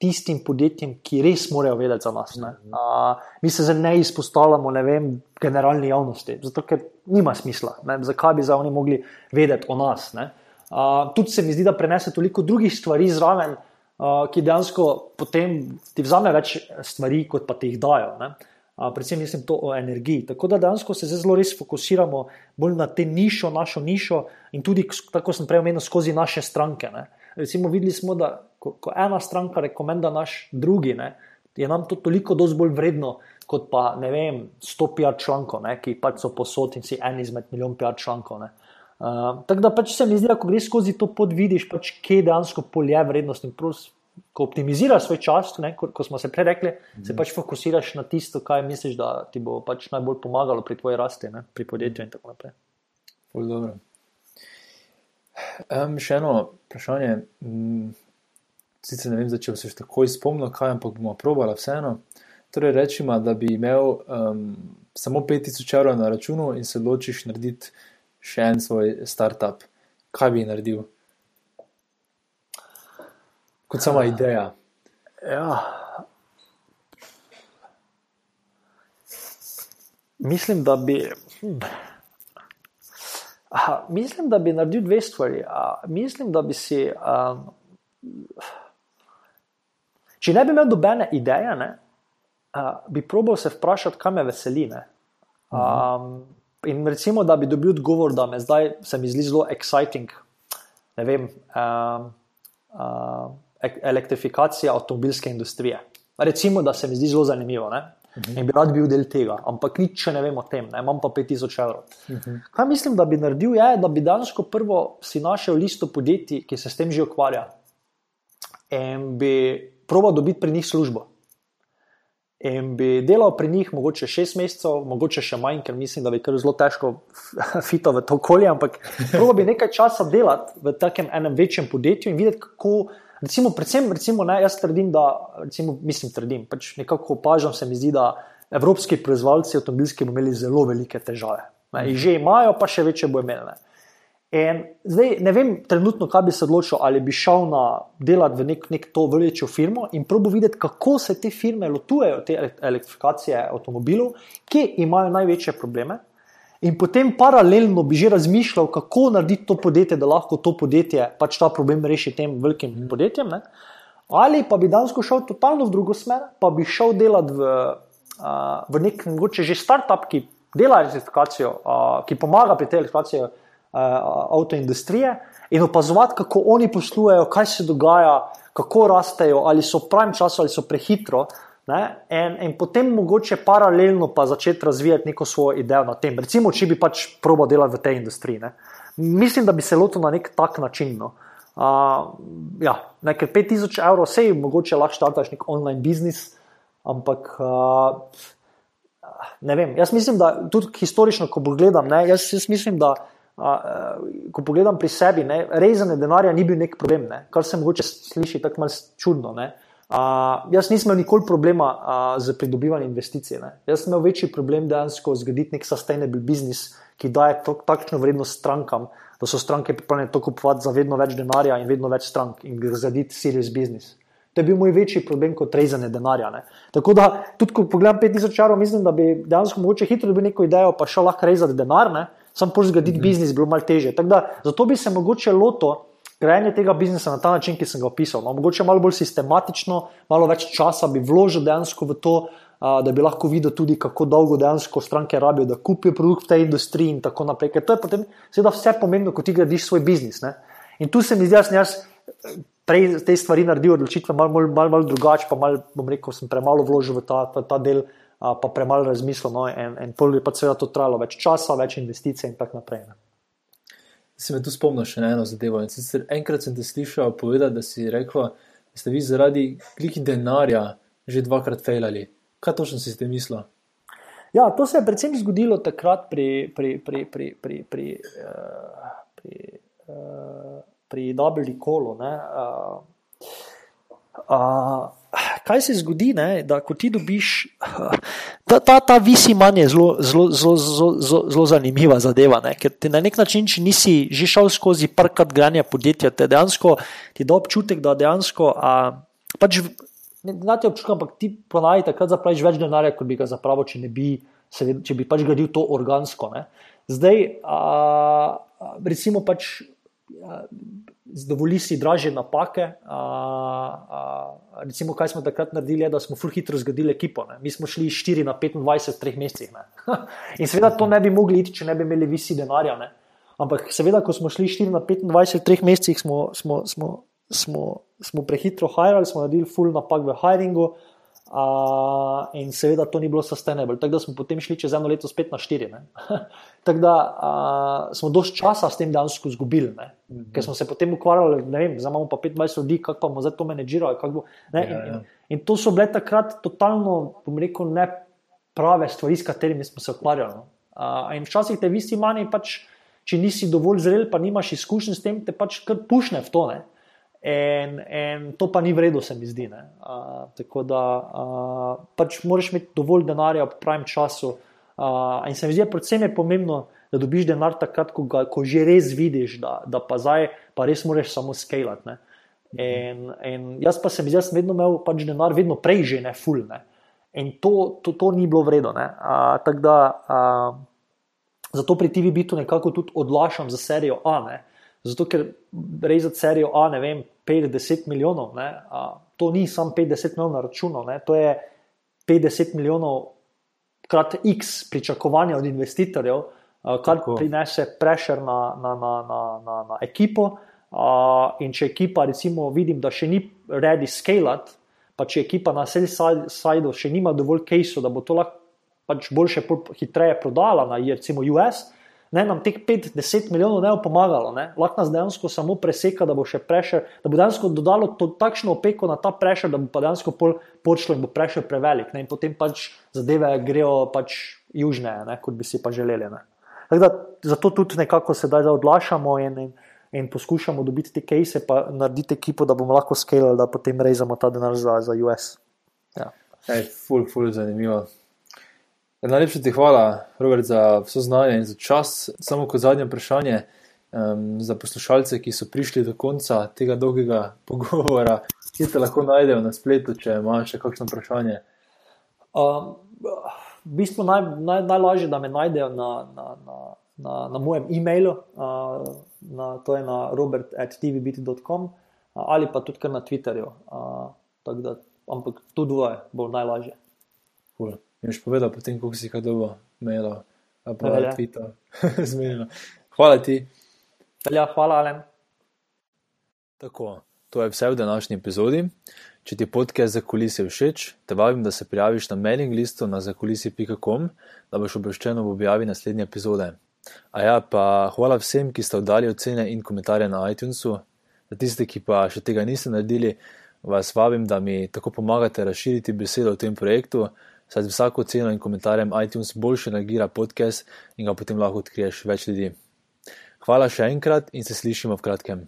tistim podjetjem, ki res morajo vedeti za nas. Uh, mi se zdaj ne izpostavljamo, ne vem, generalni javnosti, zato ker nima smisla. Ne? Zakaj bi za oni mogli vedeti o nas? Uh, tudi se mi zdi, da prenese toliko drugih stvari zraven, ki dejansko potem ti vzame več stvari, kot pa ti jih dajo. Uh, predvsem mislim to o energiji. Tako da dejansko se zelo res fokusiramo bolj na te nišo, našo nišo in tudi, tako sem prej omenil, skozi naše stranke. Ne? Recimo, videli smo, da ko, ko ena stranka rekomenda naš drugi, ne, je nam to toliko bolj vredno, kot pa ne vem, 100 PR člankov, ne, ki pač so posod in si en izmed milijon PR člankov. Uh, tako da pač se mi zdi, da ko greš skozi to pot, vidiš, pač, kje dejansko polje vrednost in plus. Ko optimiziraš svoj čas, ne, ko, ko smo se prej rekli, mm. se pač fokusiraš na tisto, kar misliš, da ti bo pač najbolj pomagalo pri tvoji rasti, ne, pri podjetju in tako naprej. Um, še eno vprašanje. Mm, sicer ne vem, če se tako izpomnim, kaj, ampak bomo probali vseeno. Torej, rečemo, da bi imel um, samo 5000 evrov na računu in se odločiš narediti še en svoj startup. Kaj bi naredil? Kot sama ideja. Ja. Mislim, da bi. Aha, mislim, da bi naredil dve stvari. A, mislim, da bi si. A, če ne bi imel dobene ideje, ne, a, bi probal se vprašati, kaj me veseli. A, in recimo, da bi dobil odgovor, da me zdaj se mi zdi zelo exciting. Ne vem, a, a, elektrifikacija avtomobilske industrije. Recimo, da se mi zdi zelo zanimivo. Ne. -huh. in bi rad bil del tega, ampak nič ne vem o tem, ne? imam pa 5000 evrov. Uh -huh. Kaj mislim, da bi naredil, je, da bi danes prvo si našel listo podjetij, ki se s tem že ukvarja. in bi proval dobiti pri njih službo. In bi delal pri njih mogoče šest mesecev, mogoče še manj, ker mislim, da bi kar zelo težko fito v to okolje, ampak proval bi nekaj časa delati v takem enem večjem podjetju in videti, kako. Recimo, predvsem, recimo, ne, jaz trdim, da, recimo, mislim, trdim, pač nekako opažam, se mi zdi, da evropski proizvajalci avtomobilski bodo imeli zelo velike težave. Ne, že imajo, pa še večje bo imeli. In zdaj ne vem, trenutno, kaj bi se odločil, ali bi šel na delati v nek, nek to večjo firmo in probo videti, kako se te firme lotujejo te elektrifikacije avtomobilov, kje imajo največje probleme. In potem paralelno bi že razmišljal, kako narediti to podjetje, da lahko to podjetje pač ta problem reši tem velikim podjetjem. Ne? Ali pa bi danes šel totalno v drugo smer, pa bi šel delati v, uh, v nek, mogoče že startup, ki dela elektrifikacijo, uh, ki pomaga pri tej elektrifikaciji avtoindustrije in opazovati, kako oni poslujejo, kaj se dogaja, kako rastejo, ali so v pravem času ali so prehitro. In, in potem mogoče paralelno pa začeti razvijati neko svojo idejo na tem. Recimo, če bi pač probo delati v tej industriji. Ne? Mislim, da bi se lotil na nek tak način. No? Uh, ja, nekaj 5000 evrov, vse je mogoče lahko štartaš nek online biznis, ampak uh, ne vem. Jaz mislim, da tudi historično, ko gledam, ne, jaz, jaz mislim, da ko pogledam pri sebi, ne, rezanje denarja ni bil nek problem, ne, kar se morda sliši tako malce čudno. Ne. Uh, jaz nisem imel nikoli problema uh, z pridobivanjem investicij. Ne. Jaz sem imel večji problem dejansko zgraditi nek sustainable business, ki daje takšno vrednost strankam, da so stranke pripravljene to kupovati za vedno več denarja in vedno več strank in zgraditi serious business. To je bil moj večji problem kot rezanje denarja. Ne. Tako da, tudi ko pogledam 5000 čarov, mislim, da bi dejansko mogoče hitro dobil neko idejo, pa šel lahko rezati denar. Ne sam poš zgraditi mm -hmm. biznis, bilo malo teže. Da, zato bi se mogoče lotil grajenja tega biznisa na ta način, ki sem ga opisal. No, mogoče malo bolj sistematično, malo več časa bi vložil dejansko v to, a, da bi lahko videl tudi, kako dolgo dejansko stranke rabijo, da kupijo produkt v tej industriji in tako naprej. Ker to je potem seveda vse pomembno, ko ti gradiš svoj biznis. Ne? In tu se mi zdi, da sem jaz. Prej te stvari naredil, odločitve malo, malo, malo, malo drugače, pa malo, bom rekel, sem premalo vložil v ta, v ta del, uh, pa premalo razmislil. No, in in pol je pa seveda to trajalo več časa, več investicij in tako naprej. Ne. Se me tu spomnim še na eno zadevo. Enkrat sem te slišal povedati, da si rekel, da ste vi zaradi kliki denarja že dvakrat fejlali. Kaj točno si ste mislili? Ja, to se je predvsem zgodilo takrat pri, pri, pri, pri, pri, pri, uh, pri, uh, pri Double Kolu. Uh, uh, kaj se zgodi, ne, da ko ti dobiš, ta, ta, ta visi manj je zelo, zelo, zelo, zelo, zelo, zanimiva zadeva. Ne, ker ti na nek način, če nisi že šel skozi prkrat granja podjetja, te dejansko ti da občutek, da dejansko. A, pač, Ne znate občutka, ampak ti ponavadi takrat zapraviš več denarja, kot bi ga zapravil, če, bi, če bi pač gradil to organsko. Ne. Zdaj, a, recimo, pač, Zdovoli si draže napake. A, a, recimo, kaj smo takrat naredili, je, da smo fulh hitro zgradili ekipo. Ne. Mi smo šli 4 na 25 v 3 mesecih. In seveda to ne bi mogli iti, če ne bi imeli visi denarja. Ne. Ampak seveda, ko smo šli 4 na 25 v 3 mesecih, smo, smo, smo, smo, smo prehitro hajrali, smo naredili fulh napak v hiringu. Uh, in seveda to ni bilo sustainable. Tako da smo potem šli čez eno leto spet na štiri. Tako da uh, smo dosti časa s tem dejansko izgubili, mm -hmm. ker smo se potem ukvarjali, ne vem, zdaj imamo pa 25 ljudi, kako bomo zdaj to menedžirali. Bo, ja, in, ja. in, in to so bile takrat totalno, bom rekel, ne prave stvari, s katerimi smo se ukvarjali. Uh, in včasih te visi manj, pač, če nisi dovolj zrel, pa nimaš izkušenj s tem, te pač kar pušne v to. Ne? In, in to pa ni vredno, se mi zdi. Uh, tako da uh, pač moraš imeti dovolj denarja v pravem času. Uh, in se mi zdi, predvsem je pomembno, da dobiš denar takrat, ko, ga, ko že res vidiš, da, da pa zdaj pa res moraš samo skalati. In, in jaz pa sem, jaz vedno imel pač denar, vedno prej že ne full. Ne? In to, to, to ni bilo vredno. Uh, da, uh, zato pri TV-bitu nekako tudi odlašam za serijo A. Ne? Zato, ker rezati serijo A, ne vem, 50 milijonov, ne, a, to ni samo 50 milijonov na računu, ne, to je 50 milijonov krat X pričakovanja od investitorjev, kar Tako. prinese prešer na, na, na, na, na, na ekipo. A, in če ekipa, recimo, vidim, da še ni ready scalat, pa če ekipa na sell-sideu še nima dovolj case, da bo to lahko pač boljše, hitreje prodala na, recimo, US ne, nam teh 5-10 milijonov ne bo pomagalo. Ne. Lahko nas dejansko samo preseka, da bo še prešer, da bo dejansko dodalo to, takšno opeko na ta prešer, da bo pa dejansko pol počlo in bo prešer prevelik. Ne. In potem pač zadeve grejo pač južneje, kot bi si pa želeli. Da, zato tudi nekako sedaj odlašamo in, in, in poskušamo dobiti te case, pa narediti ekipo, da bomo lahko skalili, da potem rezamo ta denar za, za US. Ja. Hey, ful, ful, zanimivo. Najlepša ti hvala, Robert, za vso znanje in za čas. Samo kot zadnje vprašanje um, za poslušalce, ki so prišli do konca tega dolgega pogovora, kje te lahko najdejo na spletu, če imaš še kakšno vprašanje. Um, v bistvu naj, naj, najlažje, da me najdejo na, na, na, na, na mojem e-mailu, uh, na, to je na robert.tvbt.com uh, ali pa tudi na Twitterju. Uh, da, ampak tu dvoje bo najlažje. Cool. Mi boš povedal, potem, kako si kaj dobo imel, pa tudi ja. Twitter, zmenjeno. Hvala ti. Ja, hvala, Alen. Tako, to je vse v današnji epizodi. Če ti podcast za kulise všeč, te vabim, da se prijaviš na mailing listu na zakulisi.com, da boš obveščen ob objavi naslednje epizode. A ja, pa hvala vsem, ki ste oddali ocene in komentarje na iTunesu. Za tiste, ki pa še tega niste naredili, vas vabim, da mi tako pomagate razširiti besedo o tem projektu saj z vsako ceno in komentarjem iTunes boljše nagira podcast in ga potem lahko odkriješ več ljudi. Hvala še enkrat in se slišimo v kratkem.